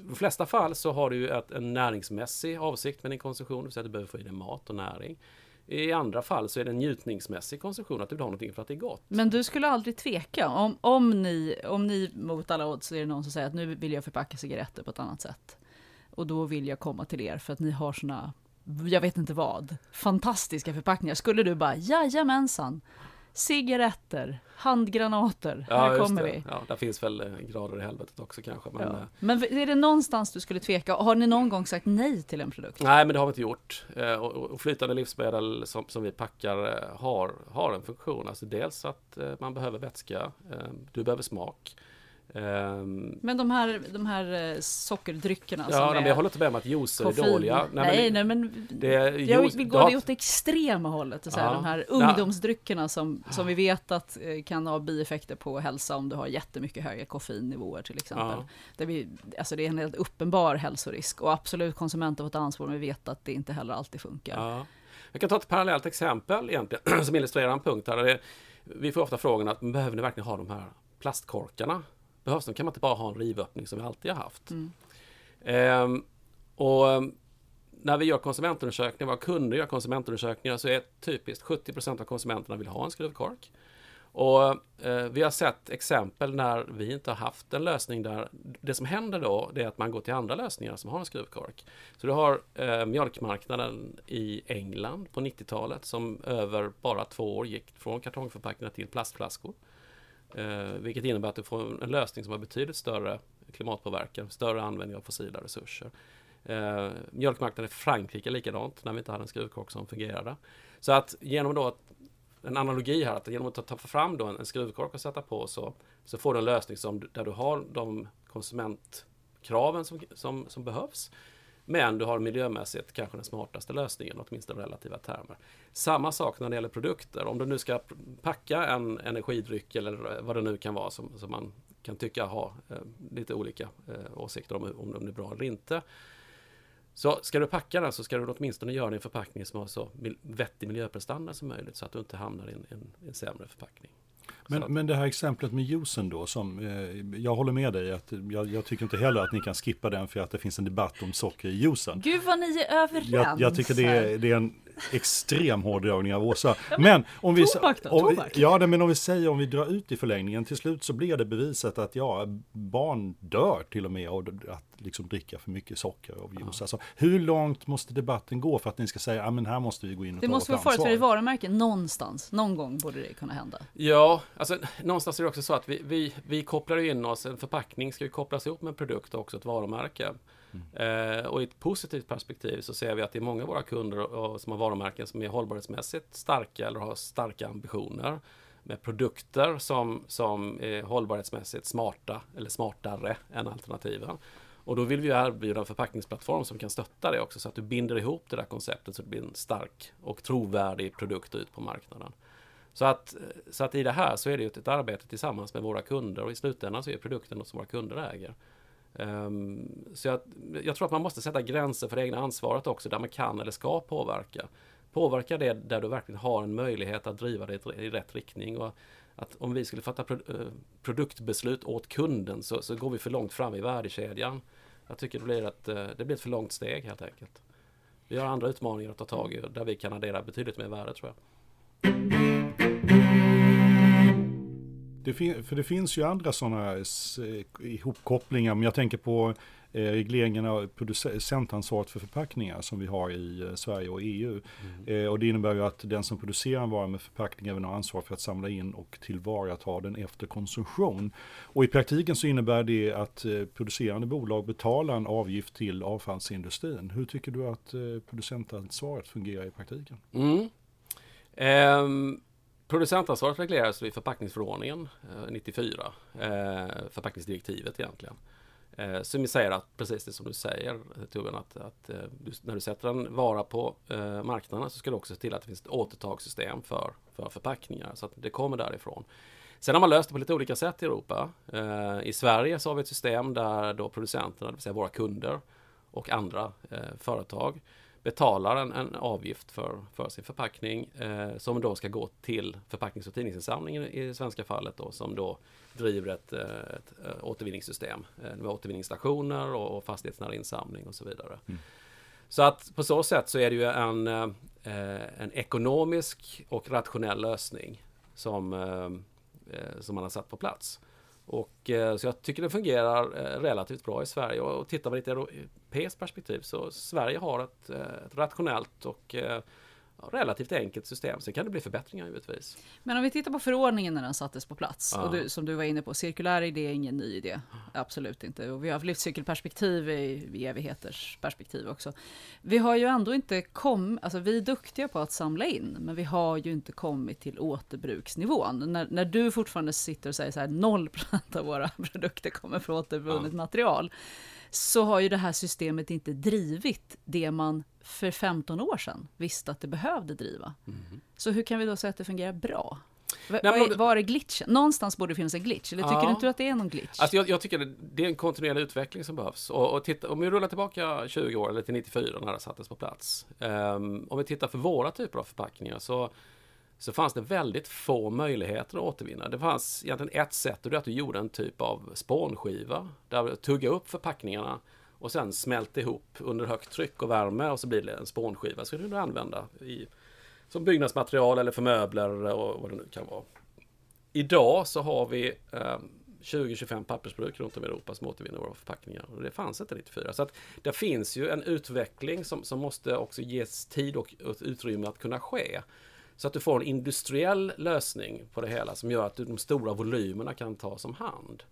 de flesta fall så har du ett, en näringsmässig avsikt med din konsumtion, så att du behöver få i dig mat och näring. I andra fall så är det en njutningsmässig konsumtion, att du vill ha någonting för att det är gott. Men du skulle aldrig tveka om, om, ni, om ni mot alla odds är det någon som säger att nu vill jag förpacka cigaretter på ett annat sätt. Och då vill jag komma till er för att ni har såna, jag vet inte vad, fantastiska förpackningar. Skulle du bara, jajamensan, cigaretter, handgranater, ja, här kommer det. vi. Ja, där finns väl eh, grader i helvetet också kanske. Men, ja. Eh, men är det någonstans du skulle tveka? Har ni någon gång sagt nej till en produkt? Nej, men det har vi inte gjort. Eh, och flytande livsmedel som, som vi packar har, har en funktion. Alltså dels att man behöver vätska, du behöver smak. Um, men de här, de här eh, sockerdryckerna Ja, men jag håller inte med om att juicer är dåliga. Nej, nej, nej men det, jag vill gå det åt extrema hållet. Så här, ja, de här ungdomsdryckerna som, som vi vet att eh, kan ha bieffekter på hälsa om du har jättemycket höga koffeinnivåer till exempel. Ja. Där vi, alltså det är en helt uppenbar hälsorisk och absolut konsumenter har ett ansvar men vi vet att det inte heller alltid funkar. Ja. Jag kan ta ett parallellt exempel egentligen som illustrerar en punkt här. Vi får ofta frågan att behöver ni verkligen ha de här plastkorkarna behövs de? Kan man inte bara ha en rivöppning som vi alltid har haft? Mm. Ehm, och ehm, när vi gör konsumentundersökningar, våra kunder gör konsumentundersökningar så är typiskt 70% av konsumenterna vill ha en skruvkork. Och eh, vi har sett exempel när vi inte har haft en lösning där det som händer då det är att man går till andra lösningar som har en skruvkork. Så du har eh, mjölkmarknaden i England på 90-talet som över bara två år gick från kartongförpackningar till plastflaskor. Eh, vilket innebär att du får en lösning som har betydligt större klimatpåverkan, större användning av fossila resurser. Eh, mjölkmarknaden i Frankrike likadant, när vi inte hade en skruvkork som fungerade. Så att genom då en analogi här, att genom att ta fram då en, en skruvkork och sätta på så, så får du en lösning som, där du har de konsumentkraven som, som, som behövs. Men du har miljömässigt kanske den smartaste lösningen, åtminstone relativa termer. Samma sak när det gäller produkter. Om du nu ska packa en energidryck eller vad det nu kan vara som, som man kan tycka ha eh, lite olika eh, åsikter om, om den är bra eller inte. Så ska du packa den så ska du åtminstone göra det i en förpackning som har så vettig miljöprestanda som möjligt så att du inte hamnar i en, en, en sämre förpackning. Men, men det här exemplet med juicen då, som, eh, jag håller med dig att jag, jag, tycker inte heller att ni kan skippa den för att det finns en debatt om socker i juicen. Gud vad ni är överens! Jag, jag tycker det är, det är en extrem hårdragning av Åsa. Men om vi, tobak då, om vi, ja, men om vi säger om vi drar ut i förlängningen till slut så blir det bevisat att ja, barn dör till och med av att liksom dricka för mycket socker och juice. Ja. Alltså, hur långt måste debatten gå för att ni ska säga att ah, här måste vi gå in och det ta måste vara företräde i varumärken någonstans. Någon gång borde det kunna hända. Ja, alltså någonstans är det också så att vi, vi, vi kopplar in oss, en förpackning ska ju kopplas ihop med en produkt och också ett varumärke. Mm. Eh, och i ett positivt perspektiv så ser vi att det är många av våra kunder och, som har varumärken som är hållbarhetsmässigt starka eller har starka ambitioner med produkter som, som är hållbarhetsmässigt smarta eller smartare än alternativen. Och då vill vi erbjuda en förpackningsplattform som kan stötta det också så att du binder ihop det där konceptet så att det blir en stark och trovärdig produkt ut på marknaden. Så att, så att i det här så är det ju ett arbete tillsammans med våra kunder och i slutändan så är produkten något som våra kunder äger. Um, så jag, jag, tror att man måste sätta gränser för det egna ansvaret också där man kan eller ska påverka. Påverka det där du verkligen har en möjlighet att driva det i rätt riktning. Och att om vi skulle fatta pro, eh, produktbeslut åt kunden så, så, går vi för långt fram i värdekedjan. Jag tycker det blir, ett, eh, det blir ett för långt steg helt enkelt. Vi har andra utmaningar att ta tag i där vi kan addera betydligt mer värde tror jag. Det för det finns ju andra sådana ihopkopplingar, men jag tänker på eh, regleringen av producentansvaret för förpackningar som vi har i eh, Sverige och EU. Mm. Eh, och det innebär ju att den som producerar en vara med förpackning även har ansvar för att samla in och tillvarata den efter konsumtion. Och i praktiken så innebär det att producerande bolag betalar en avgift till avfallsindustrin. Hur tycker du att producentansvaret fungerar i praktiken? Mm. Um Producentansvaret regleras i förpackningsförordningen eh, 94, eh, förpackningsdirektivet egentligen. Eh, som säger att precis det som du säger Torbjörn, att, att eh, du, när du sätter en vara på marknaden så ska du också se till att det finns ett återtagssystem för, för förpackningar så att det kommer därifrån. Sen har man löst det på lite olika sätt i Europa. I Sverige så har vi ett system där då producenterna, det vill säga våra kunder, och andra eh, företag betalar en, en, avgift för, för sin förpackning eh, som då ska gå till förpacknings och tidningsinsamlingen i det svenska fallet då, som då driver ett, ett, ett återvinningssystem med återvinningsstationer och, och fastighetsnära insamling och så vidare. Mm. Så att på så sätt så är det ju en, en ekonomisk och rationell lösning som, som man har satt på plats. Och, eh, så jag tycker det fungerar eh, relativt bra i Sverige och, tittar man i ett europeiskt perspektiv så Sverige har ett, eh, ett rationellt och relativt enkelt system. Sen kan det bli förbättringar givetvis. Men om vi tittar på förordningen när den sattes på plats. Ja. Och du, som du var inne på, cirkulär idé är ingen ny idé. Absolut inte. Och vi har haft livscykelperspektiv i, i evigheters perspektiv också. Vi har ju ändå inte kommit, alltså vi är duktiga på att samla in, men vi har ju inte kommit till återbruksnivån. När, när du fortfarande sitter och säger så här, 0% av våra produkter kommer från återvunnet ja. material så har ju det här systemet inte drivit det man för 15 år sedan visste att det behövde driva. Mm. Så hur kan vi då säga att det fungerar bra? V Nej, men, var är glitchen? Någonstans borde det finnas en glitch, eller tycker ja. du inte att det är någon glitch? Alltså jag, jag tycker det, det, är en kontinuerlig utveckling som behövs. Och, och titta, om vi rullar tillbaka 20 år, eller till 94 när det sattes på plats. Um, om vi tittar för våra typer av förpackningar så så fanns det väldigt få möjligheter att återvinna. Det fanns egentligen ett sätt och det är att du gjorde en typ av spånskiva där du tuggade upp förpackningarna och sen smälte ihop under högt tryck och värme och så blir det en spånskiva. Så kan du använda i, som byggnadsmaterial eller för möbler och vad det nu kan vara. Idag så har vi eh, 20-25 pappersbruk runt om i Europa som återvinner våra förpackningar. Och det fanns inte 94. Så att det finns ju en utveckling som, som måste också ges tid och, och utrymme att kunna ske. Så att du får en industriell lösning på det hela som gör att de stora volymerna kan tas om hand.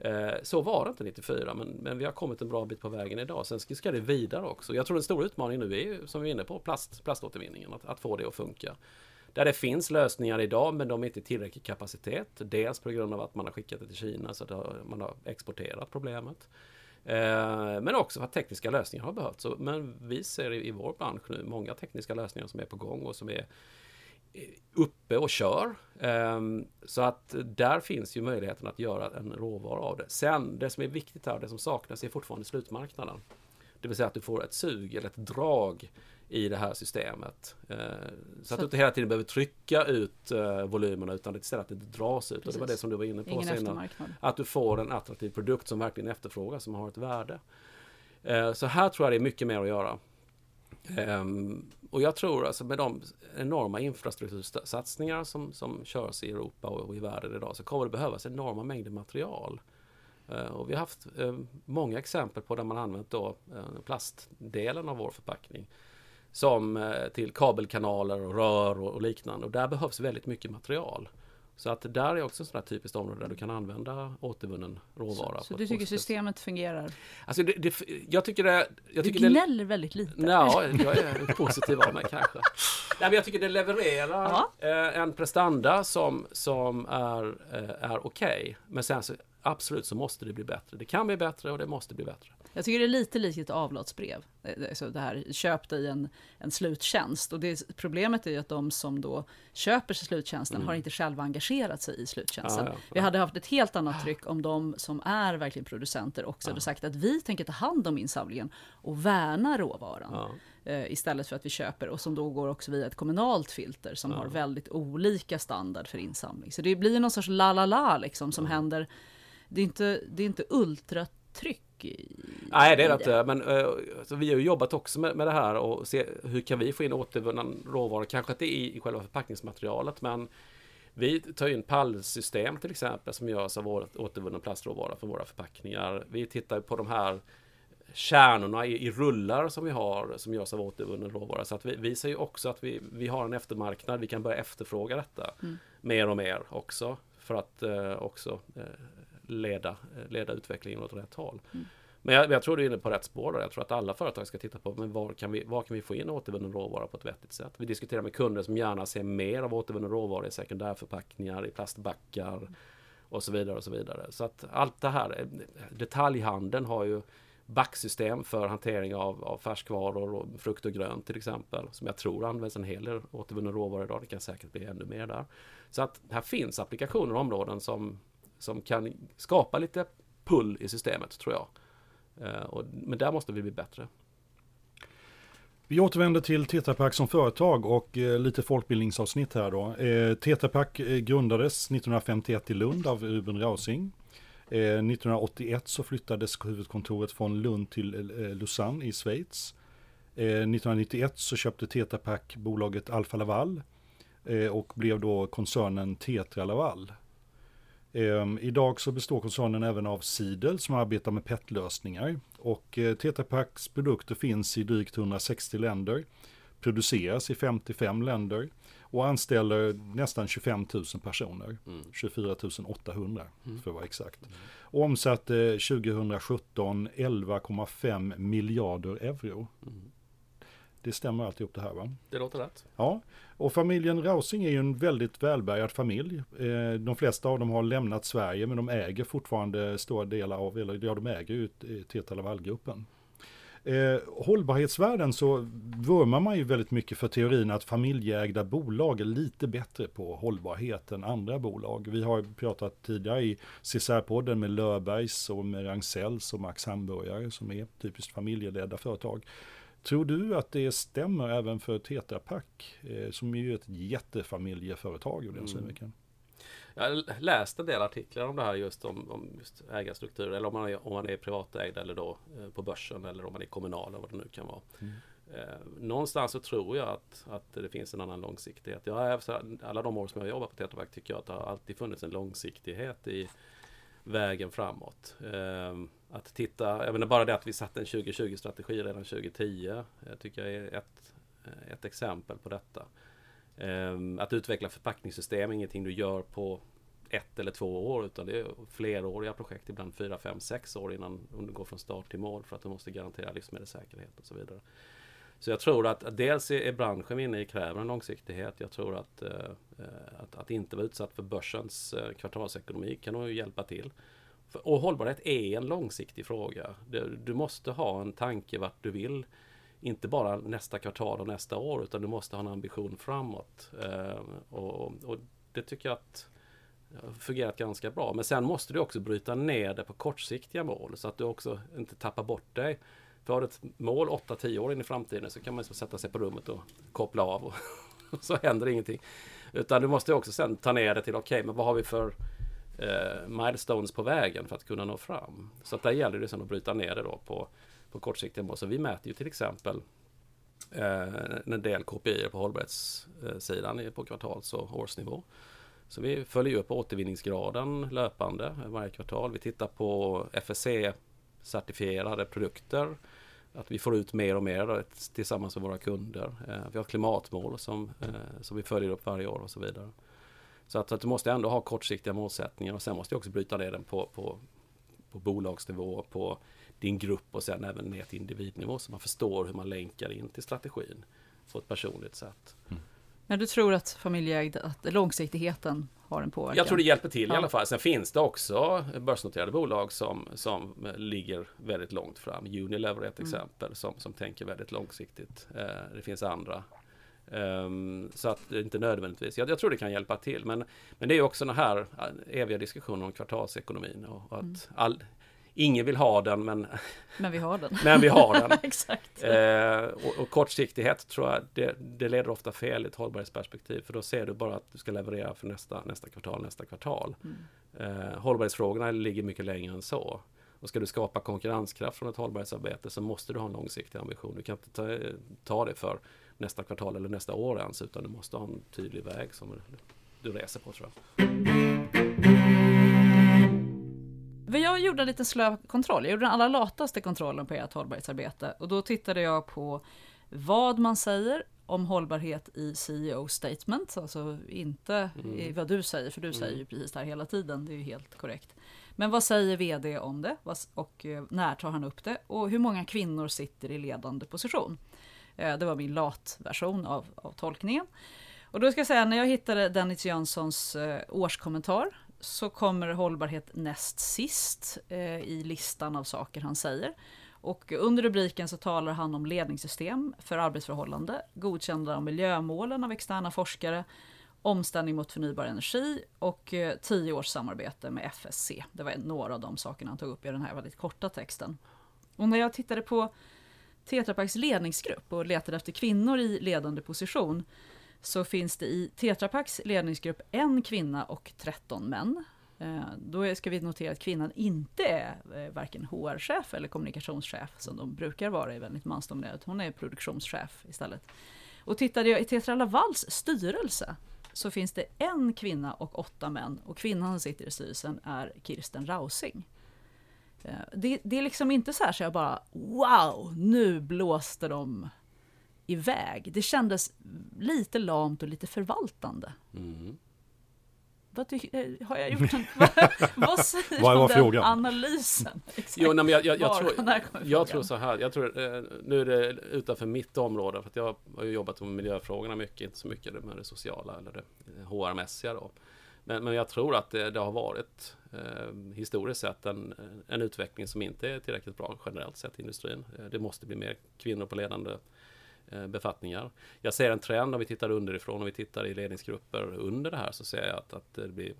Eh, så var det inte 94 men, men vi har kommit en bra bit på vägen idag. Sen ska, ska det vidare också. Jag tror den stora utmaningen nu är som vi är inne på plast, plaståtervinningen. Att, att få det att funka. Där det finns lösningar idag men de är inte tillräcklig kapacitet. Dels på grund av att man har skickat det till Kina så att man har exporterat problemet. Eh, men också för att tekniska lösningar har behövts. Men vi ser i vår bransch nu många tekniska lösningar som är på gång och som är uppe och kör. Ehm, så att där finns ju möjligheten att göra en råvara av det. Sen, det som är viktigt här, det som saknas är fortfarande slutmarknaden. Det vill säga att du får ett sug eller ett drag i det här systemet. Ehm, så, att du inte hela tiden behöver trycka ut eh, volymerna utan istället att det dras ut. Och det var det som du var inne på Ingen senare. Att du får en attraktiv produkt som verkligen efterfrågas, som har ett värde. Ehm, så här tror jag det är mycket mer att göra. Um, och jag tror alltså med de enorma infrastruktursatsningar som, som körs i Europa och, och i världen idag så kommer det behövas enorma mängder material. Uh, och vi har haft uh, många exempel på där man använt då uh, plastdelen av vår förpackning som eh, till kabelkanaler och rör och, och liknande. Och där behövs väldigt mycket material. Så att där är också ett sådant typiskt område där du kan använda återvunnen råvara. Så, så du tycker systemet fungerar? Alltså det, det, jag tycker det... Jag tycker du gnäller det, väldigt lite. Ja, jag är positiv av mig kanske. Nej, men jag tycker det levererar eh, en prestanda som, som är, eh, är okej. Okay. Men sen så absolut så måste det bli bättre. Det kan bli bättre och det måste bli bättre. Jag tycker det är lite likt ett avlatsbrev. Alltså det här, köp dig en, en sluttjänst. Och det, problemet är ju att de som då köper sig sluttjänsten mm. har inte själva engagerat sig i sluttjänsten. Ja, ja, ja. Vi hade haft ett helt annat tryck om de som är verkligen producenter också hade sagt att vi tänker ta hand om insamlingen och värna råvaran. Eh, istället för att vi köper och som då går också via ett kommunalt filter som har väldigt olika standard för insamling. Så det blir någon sorts la la la liksom som händer. Det är inte, det är inte ultratryck Nej, det är det inte. Men alltså, vi har ju jobbat också med, med det här och se hur kan vi få in återvunnen råvara. Kanske inte i, i själva förpackningsmaterialet, men vi tar in pallsystem till exempel som görs av återvunnen plastråvara för våra förpackningar. Vi tittar på de här kärnorna i, i, rullar som vi har som görs av återvunnen råvara. Så att vi visar ju också att vi, vi har en eftermarknad. Vi kan börja efterfråga detta mm. mer och mer också. För att eh, också eh, leda, leda utvecklingen åt rätt håll. Mm. Men jag, jag, tror du är inne på rätt spår. Där. Jag tror att alla företag ska titta på men var, kan vi, var kan vi få in återvunnen råvara på ett vettigt sätt. Vi diskuterar med kunder som gärna ser mer av återvunnen råvara i sekundärförpackningar, i plastbackar och så vidare. och Så vidare. Så att allt det här, detaljhandeln har ju backsystem för hantering av, av färskvaror och frukt och grönt till exempel. Som jag tror används en hel del återvunnen råvara idag. Det kan säkert bli ännu mer där. Så att här finns applikationer och områden som som kan skapa lite pull i systemet tror jag. Eh, och, men där måste vi bli bättre. Vi återvänder till Tetra Pak som företag och eh, lite folkbildningsavsnitt här då. Eh, Tetra Pak eh, grundades 1951 i Lund av Ruben Rausing. Eh, 1981 så flyttades huvudkontoret från Lund till Lausanne i Schweiz. 1991 så köpte Tetra Pak bolaget Alfa Laval och blev då koncernen Tetra Laval. Ehm, idag så består koncernen även av Sidel som arbetar med PET-lösningar. Och eh, Tetra Paks produkter finns i drygt 160 länder, produceras i 55 länder och anställer nästan 25 000 personer. Mm. 24 800 mm. för att vara exakt. Mm. Och omsatte 2017 11,5 miljarder euro. Mm. Det stämmer alltihop det här va? Det låter rätt. Ja, och familjen Rausing är ju en väldigt välbärgad familj. Eh, de flesta av dem har lämnat Sverige men de äger fortfarande stora delar av, eller ja de äger ju Teta Laval-gruppen. Eh, hållbarhetsvärden så vurmar man ju väldigt mycket för teorin att familjeägda bolag är lite bättre på hållbarhet än andra bolag. Vi har pratat tidigare i CSR-podden med Löfbergs och med Ragn-Sells och Max Hamburgare som är typiskt familjeledda företag. Tror du att det stämmer även för Tetra Pak eh, som är ju ett jättefamiljeföretag ur den mm. synvinkeln? Jag har läst en del artiklar om det här just om, om just ägarstrukturer eller om man, är, om man är privatägd eller då eh, på börsen eller om man är kommunal eller vad det nu kan vara. Mm. Eh, någonstans så tror jag att, att det finns en annan långsiktighet. Jag har, alla de år som jag har jobbat på Tetra Pak tycker jag att det har alltid funnits en långsiktighet i vägen framåt. Eh, att titta, jag menar bara det att vi satte en 2020-strategi redan 2010. Jag eh, tycker jag är ett, eh, ett exempel på detta. Ehm, att utveckla förpackningssystem är ingenting du gör på ett eller två år utan det är fleråriga projekt, ibland fyra, fem, sex år innan du går från start till mål för att du måste garantera livsmedelssäkerhet och så vidare. Så jag tror att, dels är branschen inne i kräver en långsiktighet. Jag tror att, eh, att, att, inte vara utsatt för börsens kvartalsekonomi kan nog hjälpa till. Och hållbarhet är en långsiktig fråga. Du måste ha en tanke vart du vill. Inte bara nästa kvartal och nästa år utan du måste ha en ambition framåt. Eh, och, och det tycker jag att fungerat ganska bra. Men sen måste du också bryta ner det på kortsiktiga mål så att du också inte tappar bort dig. För har du ett mål 8-10 år in i framtiden så kan man liksom sätta sig på rummet och koppla av och, och så händer ingenting. Utan du måste också sen ta ner det till okej, okay, men vad har vi för eh, milestones på vägen för att kunna nå fram. Så att där gäller det sen att bryta ner det då på, på kortsiktiga mål. Så vi mäter ju till exempel eh, en del KPI på hållbarhetssidan på kvartals och årsnivå. Så vi följer upp återvinningsgraden löpande varje kvartal. Vi tittar på FSC-certifierade produkter. Att vi får ut mer och mer tillsammans med våra kunder. Eh, vi har ett klimatmål som, eh, som vi följer upp varje år och så vidare. Så att, att, du måste ändå ha kortsiktiga målsättningar och sen måste du också bryta ner den på, på, på bolagsnivå, på din grupp och sen även ner till individnivå så man förstår hur man länkar in till strategin på ett personligt sätt. Mm. Men du tror att familjeägd, att långsiktigheten har en påverkan? Jag tror det hjälper till ja. i alla fall. Sen finns det också börsnoterade bolag som, som ligger väldigt långt fram. Unilever är ett mm. exempel som, som tänker väldigt långsiktigt. Eh, det finns andra Um, så att det inte nödvändigtvis, jag, jag, tror det kan hjälpa till. Men, men det är också den här äh, eviga diskussionen om kvartalsekonomin. Och, och att mm. all, ingen vill ha den men, men vi har den. men vi har den. Exakt. Uh, och, och, kortsiktighet tror jag det, det, leder ofta fel i ett hållbarhetsperspektiv. För då ser du bara att du ska leverera för nästa, nästa kvartal, nästa kvartal. Mm. Uh, hållbarhetsfrågorna ligger mycket längre än så. Och ska du skapa konkurrenskraft från ett hållbarhetsarbete så måste du ha en långsiktig ambition. Du kan inte ta, ta det för nästa kvartal eller nästa år ens utan du måste ha en tydlig väg som du reser på tror jag. Jag gjorde en liten slö kontroll. Jag gjorde den allra lataste kontrollen på ert hållbarhetsarbete och då tittade jag på vad man säger om hållbarhet i CEO statement, alltså inte mm. vad du säger, för du mm. säger ju precis det här hela tiden, det är ju helt korrekt. Men vad säger VD om det och eh, när tar han upp det och hur många kvinnor sitter i ledande position? Eh, det var min latversion av, av tolkningen. Och då ska jag säga, när jag hittade Dennis Jönssons eh, årskommentar så kommer hållbarhet näst sist eh, i listan av saker han säger. Och under rubriken så talar han om ledningssystem för arbetsförhållande, godkända av miljömålen av externa forskare, omställning mot förnybar energi och tio års samarbete med FSC. Det var några av de sakerna han tog upp i den här väldigt korta texten. Och när jag tittade på Tetra Paks ledningsgrupp och letade efter kvinnor i ledande position så finns det i Tetra Paks ledningsgrupp en kvinna och 13 män. Eh, då ska vi notera att kvinnan inte är eh, varken HR-chef eller kommunikationschef som de brukar vara i väldigt mansdominerat. Hon är produktionschef istället. Och tittade jag i Tetra Lavals styrelse så finns det en kvinna och åtta män och kvinnan som sitter i styrelsen är Kirsten Rausing. Eh, det, det, är liksom inte så här så jag bara wow, nu blåste de iväg. Det kändes lite lamt och lite förvaltande. Mm. Vad tycker, har jag gjort en, vad, säger vad var den frågan? analysen? Jo, nej, men jag, jag, jag tror, jag tror så här, jag tror, eh, nu är det utanför mitt område, för jag har ju jobbat med miljöfrågorna mycket, inte så mycket med det sociala eller det HR-mässiga då. Men, men jag tror att det, det har varit eh, historiskt sett en, en utveckling som inte är tillräckligt bra generellt sett i industrin. Eh, det måste bli mer kvinnor på ledande Eh, befattningar. Jag ser en trend om vi tittar underifrån och vi tittar i ledningsgrupper under det här så ser jag att, att det blir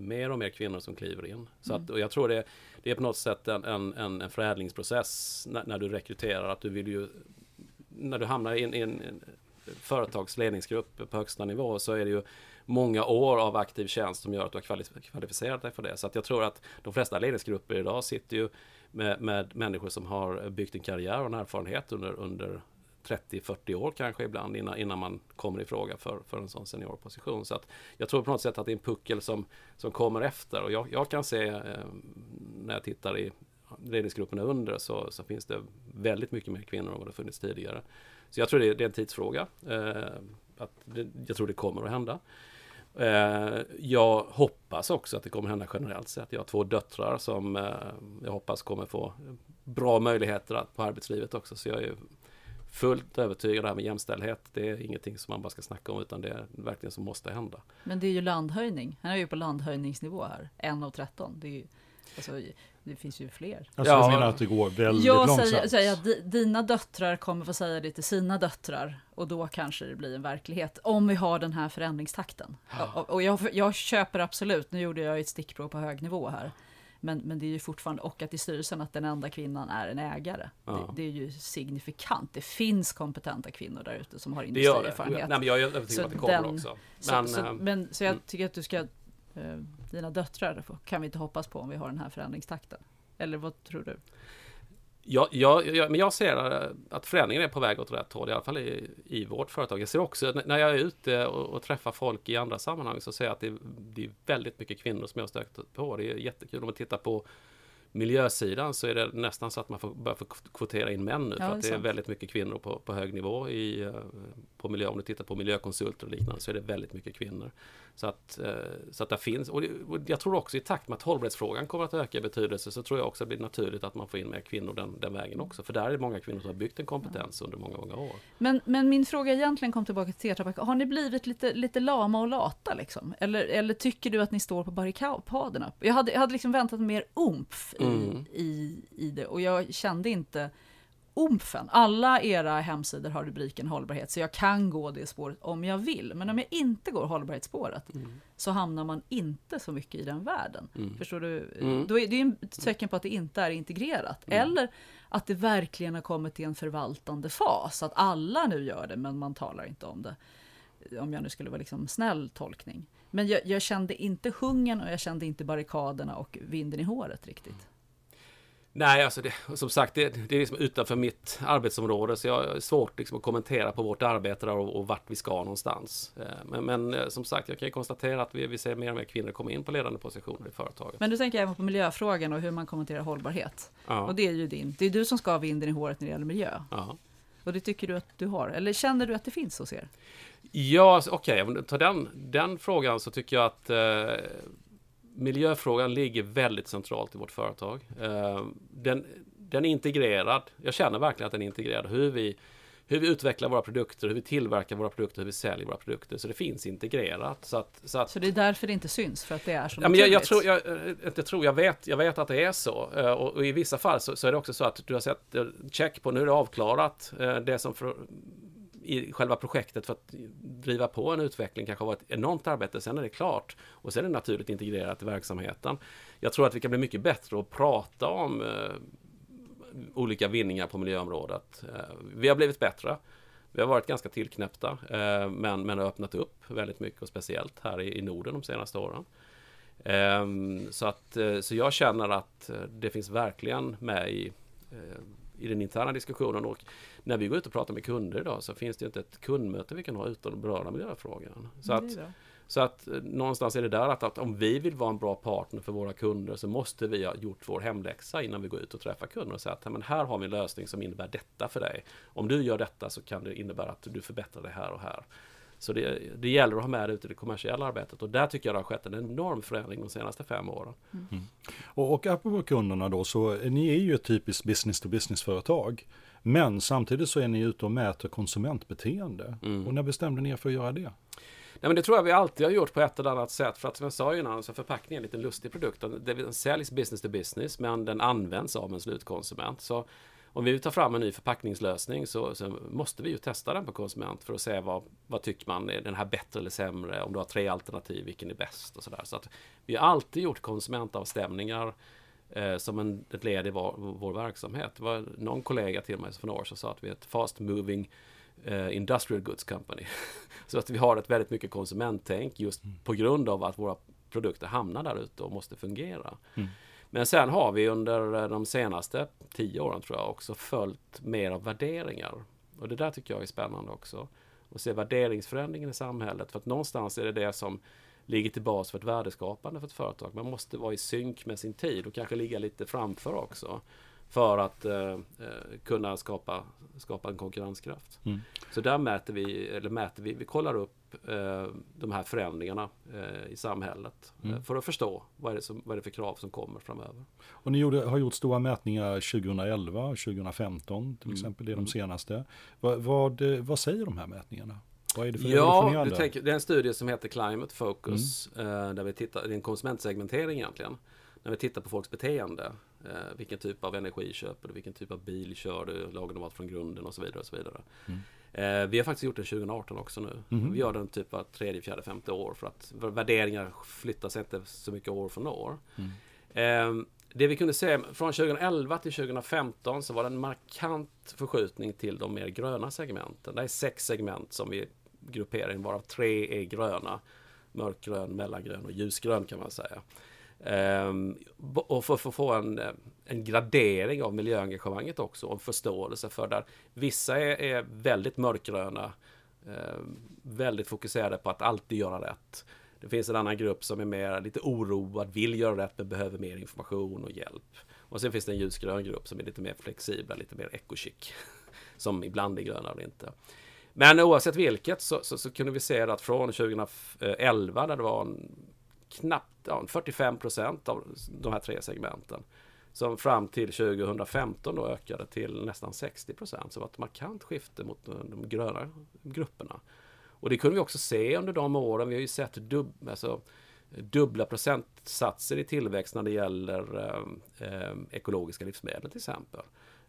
mer och mer kvinnor som kliver in. Så att, mm. och jag tror det, det är på något sätt en, en, en förädlingsprocess när, när, du rekryterar att du vill ju när du hamnar i en, i en företagsledningsgrupp på högsta nivå så är det ju många år av aktiv tjänst som gör att du har kvalificerat dig för det. Så att jag tror att de flesta ledningsgrupper idag sitter ju med, med människor som har byggt en karriär och en erfarenhet under, under 30-40 år kanske ibland innan, innan man kommer i fråga för, för en sån seniorposition. Så att jag tror på något sätt att det är en puckel som, som kommer efter och jag, jag kan se eh, när jag tittar i ledningsgrupperna under så, så, finns det väldigt mycket mer kvinnor än vad det funnits tidigare. Så jag tror det är, det är en tidsfråga. Eh, att det, jag tror det kommer att hända. Eh, jag hoppas också att det kommer hända generellt sett. Jag har två döttrar som eh, jag hoppas kommer få bra möjligheter på arbetslivet också. Så jag är fullt övertygad här med jämställdhet. Det är ingenting som man bara ska snacka om utan det är verkligen som måste hända. Men det är ju landhöjning. Han är ju på landhöjningsnivå här. 1 av 13. Det, är ju, alltså, det finns ju fler. Alltså ja, du menar att det går väldigt jag långsamt? Jag säger att dina döttrar kommer få säga det till sina döttrar. Och då kanske det blir en verklighet. Om vi har den här förändringstakten. Och, och jag, jag köper absolut, nu gjorde jag ett stickprov på hög nivå här. Men, men det är ju fortfarande, och att i styrelsen att den enda kvinnan är en ägare. Ja. Det, det, är ju signifikant. Det finns kompetenta kvinnor där ute som har industrierfarenhet. Nej, men jag är övertygad om att det kommer den, också. Men så, så, äh, men, så jag mm. tycker att du ska, eh, Eh, dina döttrar kan vi inte hoppas på om vi har den här förändringstakten. Eller vad tror du? Ja, ja, ja, men jag ser eh, att förändringen är på väg åt rätt håll, i alla fall i, i vårt företag. Jag ser också när jag är ute och, och träffar folk i andra sammanhang så ser jag att det, det är väldigt mycket kvinnor som jag har på. Det är jättekul om man tittar på miljösidan så är det nästan så att man får börja kvotera in män nu. Ja, för att det är väldigt mycket kvinnor på, på hög nivå i, eh, på miljö. Om du tittar på miljökonsulter och liknande så är det väldigt mycket kvinnor. Så att, eh, så att det finns, och jag tror också i takt med att hållbarhetsfrågan kommer att öka i betydelse så tror jag också att det blir naturligt att man får in mer kvinnor den, den vägen också. För där är det många kvinnor som har byggt en kompetens under många, många år. Men, men min fråga egentligen kom tillbaka till Tetra Har ni blivit lite, lite lama och lata liksom? Eller, eller tycker du att ni står på barrikaderna? Jag hade, jag hade liksom väntat mer umf i, mm. i, i det och jag kände inte omfen. Alla era hemsidor har rubriken hållbarhet, så jag kan gå det spåret om jag vill. Men om jag inte går hållbarhetsspåret mm. så hamnar man inte så mycket i den världen. Mm. Förstår du? Mm. Då är det är ett tecken på att det inte är integrerat. Mm. Eller att det verkligen har kommit till en förvaltande fas, att alla nu gör det, men man talar inte om det. Om jag nu skulle vara liksom snäll tolkning. Men jag, jag kände inte hungern och jag kände inte barrikaderna och vinden i håret riktigt. Nej, alltså det, som sagt, det, det är liksom utanför mitt arbetsområde så jag har svårt liksom att kommentera på vårt arbete och, och vart vi ska någonstans. Eh, men, men, eh, som sagt, jag kan konstatera att vi, vi ser mer och mer kvinnor komma in på ledande positioner i företaget. Men du tänker även på miljöfrågan och hur man kommenterar hållbarhet. Ja. Och det är ju din, det är du som ska ha vinden i håret när det gäller miljö. Ja. Och det tycker du att du har, eller känner du att det finns hos er? Ja, okej, okay. om du tar den, den frågan så tycker jag att eh, miljöfrågan ligger väldigt centralt i vårt företag. Eh, den, den är integrerad. Jag känner verkligen att den är integrerad. Hur vi, hur vi utvecklar våra produkter, hur vi tillverkar våra produkter, hur vi säljer våra produkter. Så det finns integrerat. Så, att, så, att, så det är därför det inte syns? För att det är så ja, men jag, jag, tror, jag, jag, tror, jag, vet, jag vet att det är så. Eh, och, och i vissa fall så, så, är det också så att du har sett eh, check på, nu är det avklarat. Det som för, i själva projektet för att driva på en utveckling kanske har varit ett enormt arbete. Sen är det klart och sen är det naturligt integrerat i verksamheten. Jag tror att vi kan bli mycket bättre att prata om eh, olika vinningar på miljöområdet. Eh, vi har blivit bättre. Vi har varit ganska tillknäppta eh, men, men har öppnat upp väldigt mycket och speciellt här i, i Norden de senaste åren. Ehm, så, att, eh, så jag känner att eh, det finns verkligen med i, eh, i den interna diskussionen och när vi går ut och pratar med kunder idag så finns det inte ett kundmöte vi kan ha utan att beröra miljöfrågan. Så att, så att någonstans är det där att, att, om vi vill vara en bra partner för våra kunder så måste vi ha gjort vår hemläxa innan vi går ut och träffar kunder och säga att men här har vi en lösning som innebär detta för dig. Om du gör detta så kan det innebära att du förbättrar det här och här. Så det, det gäller att ha med det ute i det kommersiella arbetet och där tycker jag det har skett en enorm förändring de senaste fem åren. Mm. Och, och apropå kunderna då, så ni är ju ett typiskt business to business företag. Men samtidigt så är ni ute och mäter konsumentbeteende. Mm. Och när bestämde ni er för att göra det? Nej, men det tror jag vi alltid har gjort på ett eller annat sätt. För att som jag sa innan så förpackning är en liten lustig produkt. Den säljs business to business men den används av en slutkonsument. Så om vi tar fram en ny förpackningslösning så, så, måste vi ju testa den på konsument för att se vad, vad tycker man, är den här bättre eller sämre? Om du har tre alternativ, vilken är bäst? och Så, där. så att vi har alltid gjort konsumentavstämningar eh, som en, ett led i vår, vår verksamhet. Det var någon kollega till mig för några år sedan sa att vi är ett fast moving eh, industrial goods company. så att vi har ett väldigt mycket konsumenttänk just mm. på grund av att våra produkter hamnar där ute och måste fungera. Mm. Men sen har vi under eh, de senaste tio åren tror jag också följt mer av värderingar. Och det där tycker jag är spännande också. Att se värderingsförändringen i samhället. För att någonstans är det det som ligger till bas för ett värdeskapande för ett företag. Man måste vara i synk med sin tid och kanske ligga lite framför också för att eh, eh, kunna skapa, skapa en konkurrenskraft. Mm. Så där mäter vi, eller mäter vi, vi kollar upp eh, de här förändringarna eh, i samhället eh, mm. för att förstå vad är, det som, vad är det för krav som kommer framöver. Och ni gjorde, har gjort stora mätningar 2011 och 2015 till mm. exempel, det är de mm. senaste. Vad, vad, vad säger de här mätningarna? Vad är det för ja, du tänker, det är en studie som heter Climate Focus, mm. Eh, där vi tittar, det är en konsumentsegmentering egentligen när vi tittar på folks beteende. Eh, vilken typ av energi köper du? Vilken typ av bil kör du? Lagar du mat från grunden? Och så vidare. Och så vidare. Mm. Eh, vi har faktiskt gjort den 2018 också nu. Mm. Vi gör den typ var tredje, fjärde, femte år. För att värderingar flyttar sig inte så mycket år från år. Mm. Eh, det vi kunde se från 2011 till 2015 så var det en markant förskjutning till de mer gröna segmenten. Det är sex segment som vi grupperar in, varav tre är gröna. Mörkgrön, mellangrön och ljusgrön kan man säga. Um, och för, att få en, en gradering av miljöengagemanget också och förståelse för där vissa är, är väldigt mörkgröna, um, ehm, väldigt fokuserade på att alltid göra rätt. Det finns en annan grupp som är mer lite oroad, vill göra rätt men behöver mer information och hjälp. Och sen finns det en ljusgrön grupp som är lite mer flexibla, lite mer ecochic. Som ibland är gröna eller inte. Men oavsett vilket så, så, så kunde vi se att från 2011 eh, där det var en knappt ja, 45 procent av de här tre segmenten. Som fram till 2015 då ökade till nästan 60 procent. Så det var ett markant skifte mot de gröna grupperna. Och det kunde vi också se under de åren. Vi har ju sett dub, alltså, dubbla procentsatser i tillväxt när det gäller eh, eh ekologiska livsmedel till exempel.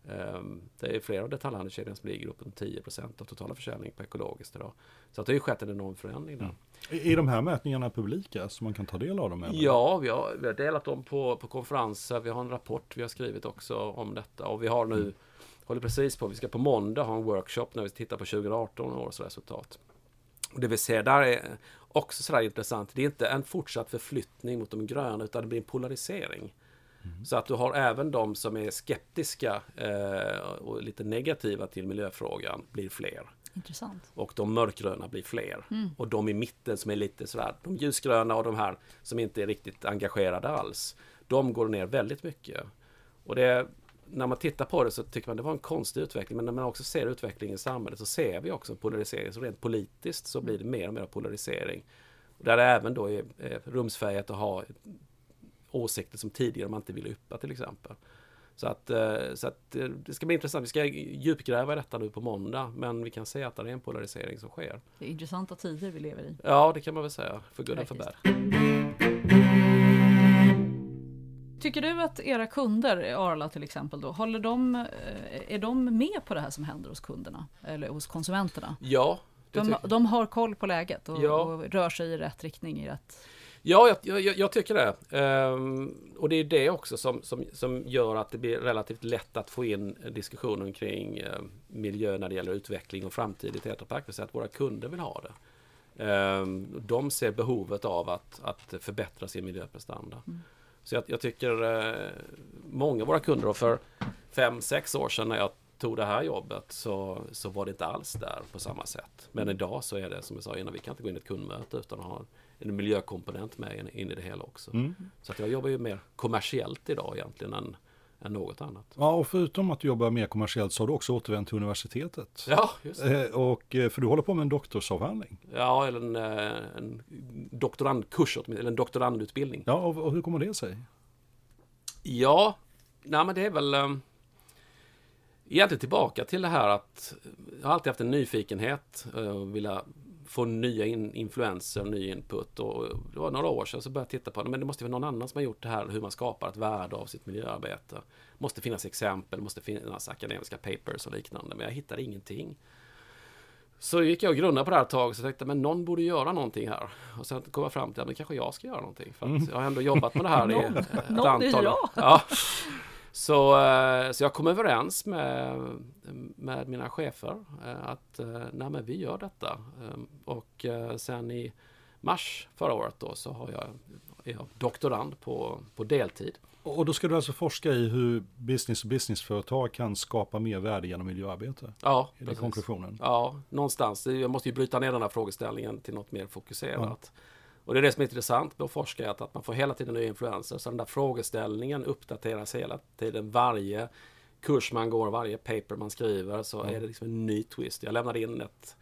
Ehm, det är flera av detaljhandelskedjorna som ligger upp 10% av totala försäljning på ekologiskt idag. Så att det har ju skett en enorm förändring där. Mm. Är de här mätningarna publika så man kan ta del av dem? Eller? Ja, vi har, vi har delat dem på, på konferenser. Vi har en rapport vi har skrivit också om detta och vi har nu mm. håller precis på, vi ska på måndag ha en workshop när vi tittar på 2018 års resultat. Och det vi ser där är också sådär intressant. Det är inte en fortsatt förflyttning mot de gröna utan det blir en polarisering. Mm. Så att du har även de som är skeptiska eh, och lite negativa till miljöfrågan blir fler. Intressant. Och de mörkgröna blir fler. Mm. Och de i mitten som är lite sådär, de ljusgröna och de här som inte är riktigt engagerade alls. De går ner väldigt mycket. Och det, när man tittar på det så tycker man det var en konstig utveckling. Men när man också ser utvecklingen i samhället så ser vi också en polarisering. Så rent politiskt så blir det mer och mer polarisering. Där det även då är, är rumsfärgat att ha åsikter som tidigare man inte ville yppa till exempel. Så att, eh, så att eh, det ska bli intressant. Vi ska djupgräva i detta nu på måndag. Men vi kan se att det är en polarisering som sker. Det är intressanta tider vi lever i. Ja, det kan man väl säga. För good och för bad. Tycker du att era kunder, Arla till exempel, då, håller de, eh, är de med på det här som händer hos kunderna? Eller hos konsumenterna? Ja. De, de, har koll på läget och, ja. och, rör sig i rätt riktning, i rätt Ja, jag, jag, jag tycker det. Ehm, och det är det också som, som, som gör att det blir relativt lätt att få in diskussionen kring eh, miljö när det gäller utveckling och framtid i Tetra Pak. att våra kunder vill ha det. Ehm, de ser behovet av att, att förbättra sin miljöprestanda. Mm. Så jag, jag, tycker eh, många av våra kunder, och för fem, sex år sedan när jag tog det här jobbet så, så var det inte alls där på samma sätt. Men idag så är det som jag sa innan, vi kan inte gå in i ett kundmöte utan att ha en miljökomponent med in i det hela också. Mm. Så att jag jobbar ju mer kommersiellt idag egentligen än, än något annat. Ja, och förutom att du jobbar mer kommersiellt så har du också återvänt till universitetet. Ja, just det. Eh, och, eh, för du håller på med en doktorsavhandling. Ja, eller en, eh, en doktorandkurs, eller en doktorandutbildning. Ja, och, och hur kommer det sig? Ja, nej men det är väl egentligen tillbaka till det här att jag har alltid haft en nyfikenhet och vilja få nya in, influenser och ny input. Och det var några år sedan så började jag titta på det. Men det måste vara någon annan som har gjort det här, hur man skapar ett värde av sitt miljöarbete. Det måste finnas exempel, måste finnas akademiska papers och liknande. Men jag hittade ingenting. Så gick jag och grunnade på det här ett tag och tänkte men någon borde göra någonting här. Och sen kom jag fram till att men kanske jag ska göra någonting. För att mm. jag har ändå jobbat med det här i ett någon antal år. Ja. Så, eh, så jag kom överens med, med mina chefer eh, att eh, nej men vi gör detta. Och sen i mars förra året då så har jag, är jag doktorand på, på deltid. Och då ska du alltså forska i hur business och businessföretag kan skapa mer värde genom miljöarbete? Ja, är det konklusionen? Ja, någonstans. Jag måste ju bryta ner den här frågeställningen till något mer fokuserat. Ja. Och det är det som är intressant med att forska, att, att man får hela tiden nya influenser. Så den där frågeställningen uppdateras hela tiden. Varje kurs man går, varje paper man skriver så mm. är det liksom en ny twist. Jag lämnade in ett,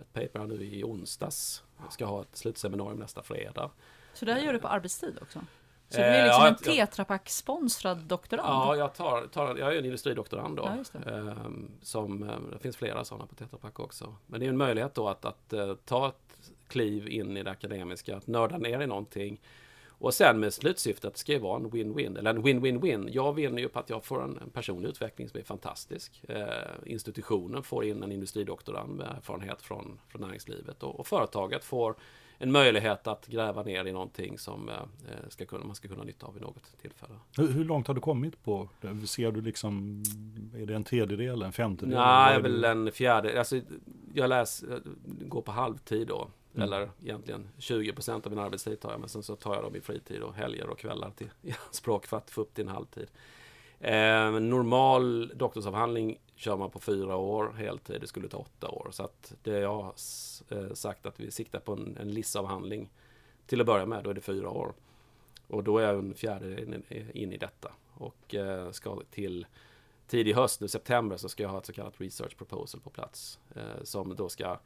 ett paper nu i onsdags. Jag ska ha ett slutseminarium nästa fredag. Så det här gör du på arbetstid också? Så du är liksom ja, en Tetra Pak-sponsrad doktorand? Ja, jag, tar, tar, jag är en industridoktorand då. Ja, det. Ehm, som, ehm, det finns flera sådana på Tetra Pak också. Men det är en möjlighet då att, att, att eh, ta ett kliv in i det akademiska, att nörda ner i någonting. Och sen med slutsyftet att det ska vara en win-win, eller en win-win-win. Jag vinner ju på att jag får en, en personlig utveckling som är fantastisk. Eh, institutionen får in en industridoktorand med erfarenhet från, från näringslivet och, och företaget får en möjlighet att gräva ner i någonting som eh, ska kunna, man ska kunna nytta av vid något tillfälle. Hur, hur, långt har du kommit på det? Ser du liksom, är det en tredjedel, en femtedel? Nej, väl en fjärde. Alltså, jag läser, går på halvtid då. Mm. Eller egentligen 20% av min arbetstid tar jag, men sen så tar jag dem i fritid och helger och kvällar till i anspråk för att få upp till en halvtid. Eh, normal doktorsavhandling kör man på fyra år heltid, det skulle ta åtta år. Så att det jag har eh, sagt att vi siktar på en, en LIS-avhandling till att börja med, då är det fyra år. Och då är jag en fjärde in, in i detta och eh, ska till tidig höst, nu september, så ska jag ha ett så kallat research proposal på plats eh, som då ska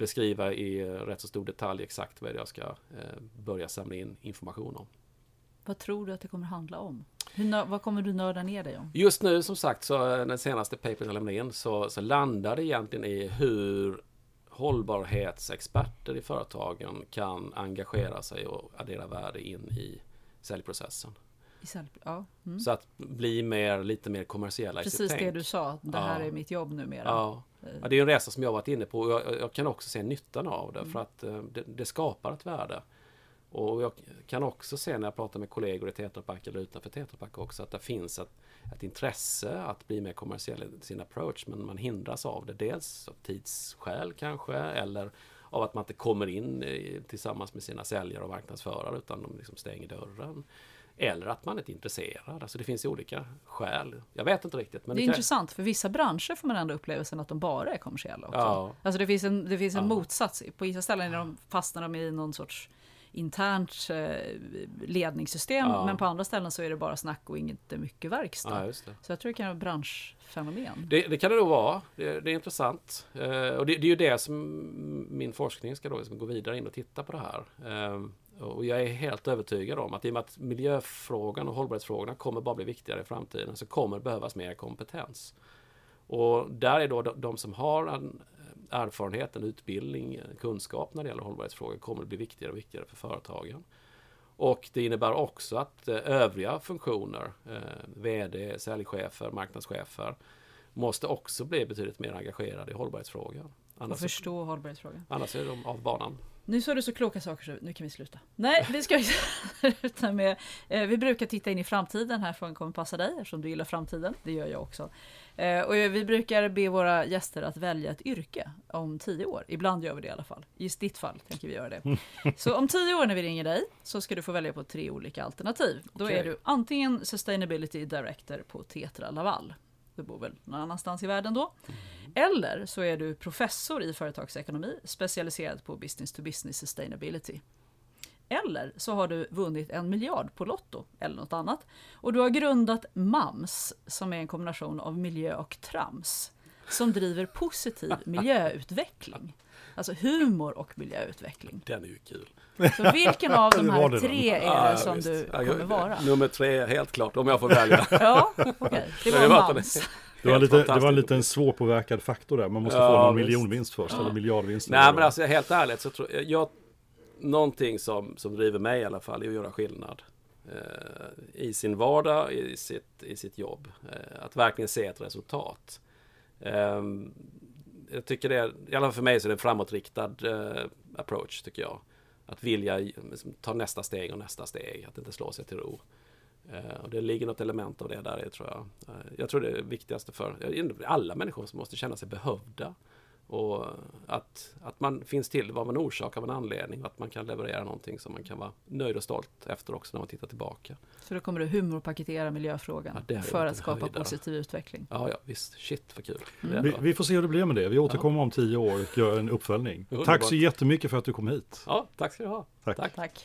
beskriva i rätt så stor detalj exakt vad jag ska eh, börja samla in information om. Vad tror du att det kommer handla om? Hur, vad kommer du nörda ner dig om? Just nu som sagt så eh, den senaste papern jag lämnade in så, så landar det egentligen i hur hållbarhetsexperter i företagen kan engagera sig och addera värde in i säljprocessen. Ja. Mm. Så att bli mer, lite mer kommersiella Precis i sitt det tänk. du sa, det här är mitt jobb numera. Ja. ja. det är en resa som jag varit inne på och jag, jag kan också se nyttan av det mm. för att eh, det, det, skapar ett värde. Och jag kan också se när jag pratar med kollegor i Tetra Pak eller utanför Tetra Pak också att det finns ett, ett intresse att bli mer kommersiell i sin approach men man hindras av det. Dels av tidsskäl kanske eller av att man inte kommer in tillsammans med sina säljare och marknadsförare utan de liksom stänger dörren. Eller att man inte är intresserad. Alltså det finns olika skäl. Jag vet inte riktigt. Men det är det kan... intressant, för vissa branscher får man ändå upplevelsen att de bara är kommersiella också. Ja. Alltså det finns en, det finns en ja. motsats. På vissa ställen är de, fastnar de i någon sorts internt eh, ledningssystem. Ja. Men på andra ställen så är det bara snack och inte mycket verkstad. Ja, så jag tror det kan vara branschfenomen. Det, det kan det nog vara. Det, det är intressant. Eh, och det, det, är ju det som min forskning ska då liksom gå vidare in och titta på det här. Eh, och jag är helt övertygad om att i och med att miljöfrågan och hållbarhetsfrågorna kommer bara bli viktigare i framtiden så kommer det behövas mer kompetens. Och där är då de som har en erfarenhet, en utbildning, en kunskap när det gäller hållbarhetsfrågor kommer att bli viktigare och viktigare för företagen. Och det innebär också att eh, övriga funktioner, eh, VD, säljchefer, marknadschefer, måste också bli betydligt mer engagerade i hållbarhetsfrågan. Annars och förstå hållbarhetsfrågan. Annars är de av banan. Nu sa du så kloka saker så nu kan vi sluta. Nej, vi ska sluta med... Eh, vi brukar titta in i framtiden. Här frågan kommer passa dig eftersom du gillar framtiden. Det gör jag också. Eh, och vi brukar be våra gäster att välja ett yrke om tio år. Ibland gör vi det i alla fall. I ditt fall tänker vi göra det. Så om tio år när vi ringer dig så ska du få välja på tre olika alternativ. Då Okej. är du antingen Sustainability Director på Tetra Laval. Du bor väl någon annanstans i världen då. Eller så är du professor i företagsekonomi specialiserad på business to business sustainability. Eller så har du vunnit en miljard på Lotto eller något annat. Och du har grundat MAMS som är en kombination av miljö och trams. Som driver positiv miljöutveckling. Alltså humor och miljöutveckling. Den är ju kul. Så vilken av de här tre är Ja, det som visst. du Ja, kommer vara? Nummer tre, helt klart, om jag får välja. Ja, okej. Det Det var MAMS. Det var, lite, det var en liten svårpåverkad faktor där. Man måste Ja, få någon visst. miljonvinst först, eller miljardvinst. Nej men alltså helt ärligt så tror jag, jag Någonting som, som driver mig i alla fall är att göra skillnad. Eh, I sin vardag, i sitt, i sitt jobb. Eh, att verkligen se ett resultat. Eh, jag tycker det, är, i alla fall för mig så är det en framåtriktad eh, approach tycker jag. Att vilja liksom, ta nästa steg och nästa steg, att inte slå sig till ro. Eh, och det ligger något element av det där tror jag. Eh, jag tror det är det viktigaste för alla människor som måste känna sig behövda. Och att, att man finns till vad man orsakar av en anledning och att man kan leverera någonting som man kan vara nöjd och stolt efter också när man tittar tillbaka. Så då kommer du humorpaketera miljöfrågan Ja, för att skapa höjdare. positiv utveckling. Ja, ja visst. Shit vad kul. Är Vi, vi får se hur det blir med det. Vi återkommer om tio år och gör en uppföljning. Underbart. Tack så jättemycket för att du kom hit. Ja, tack ska du ha. Tack. tack. Tack.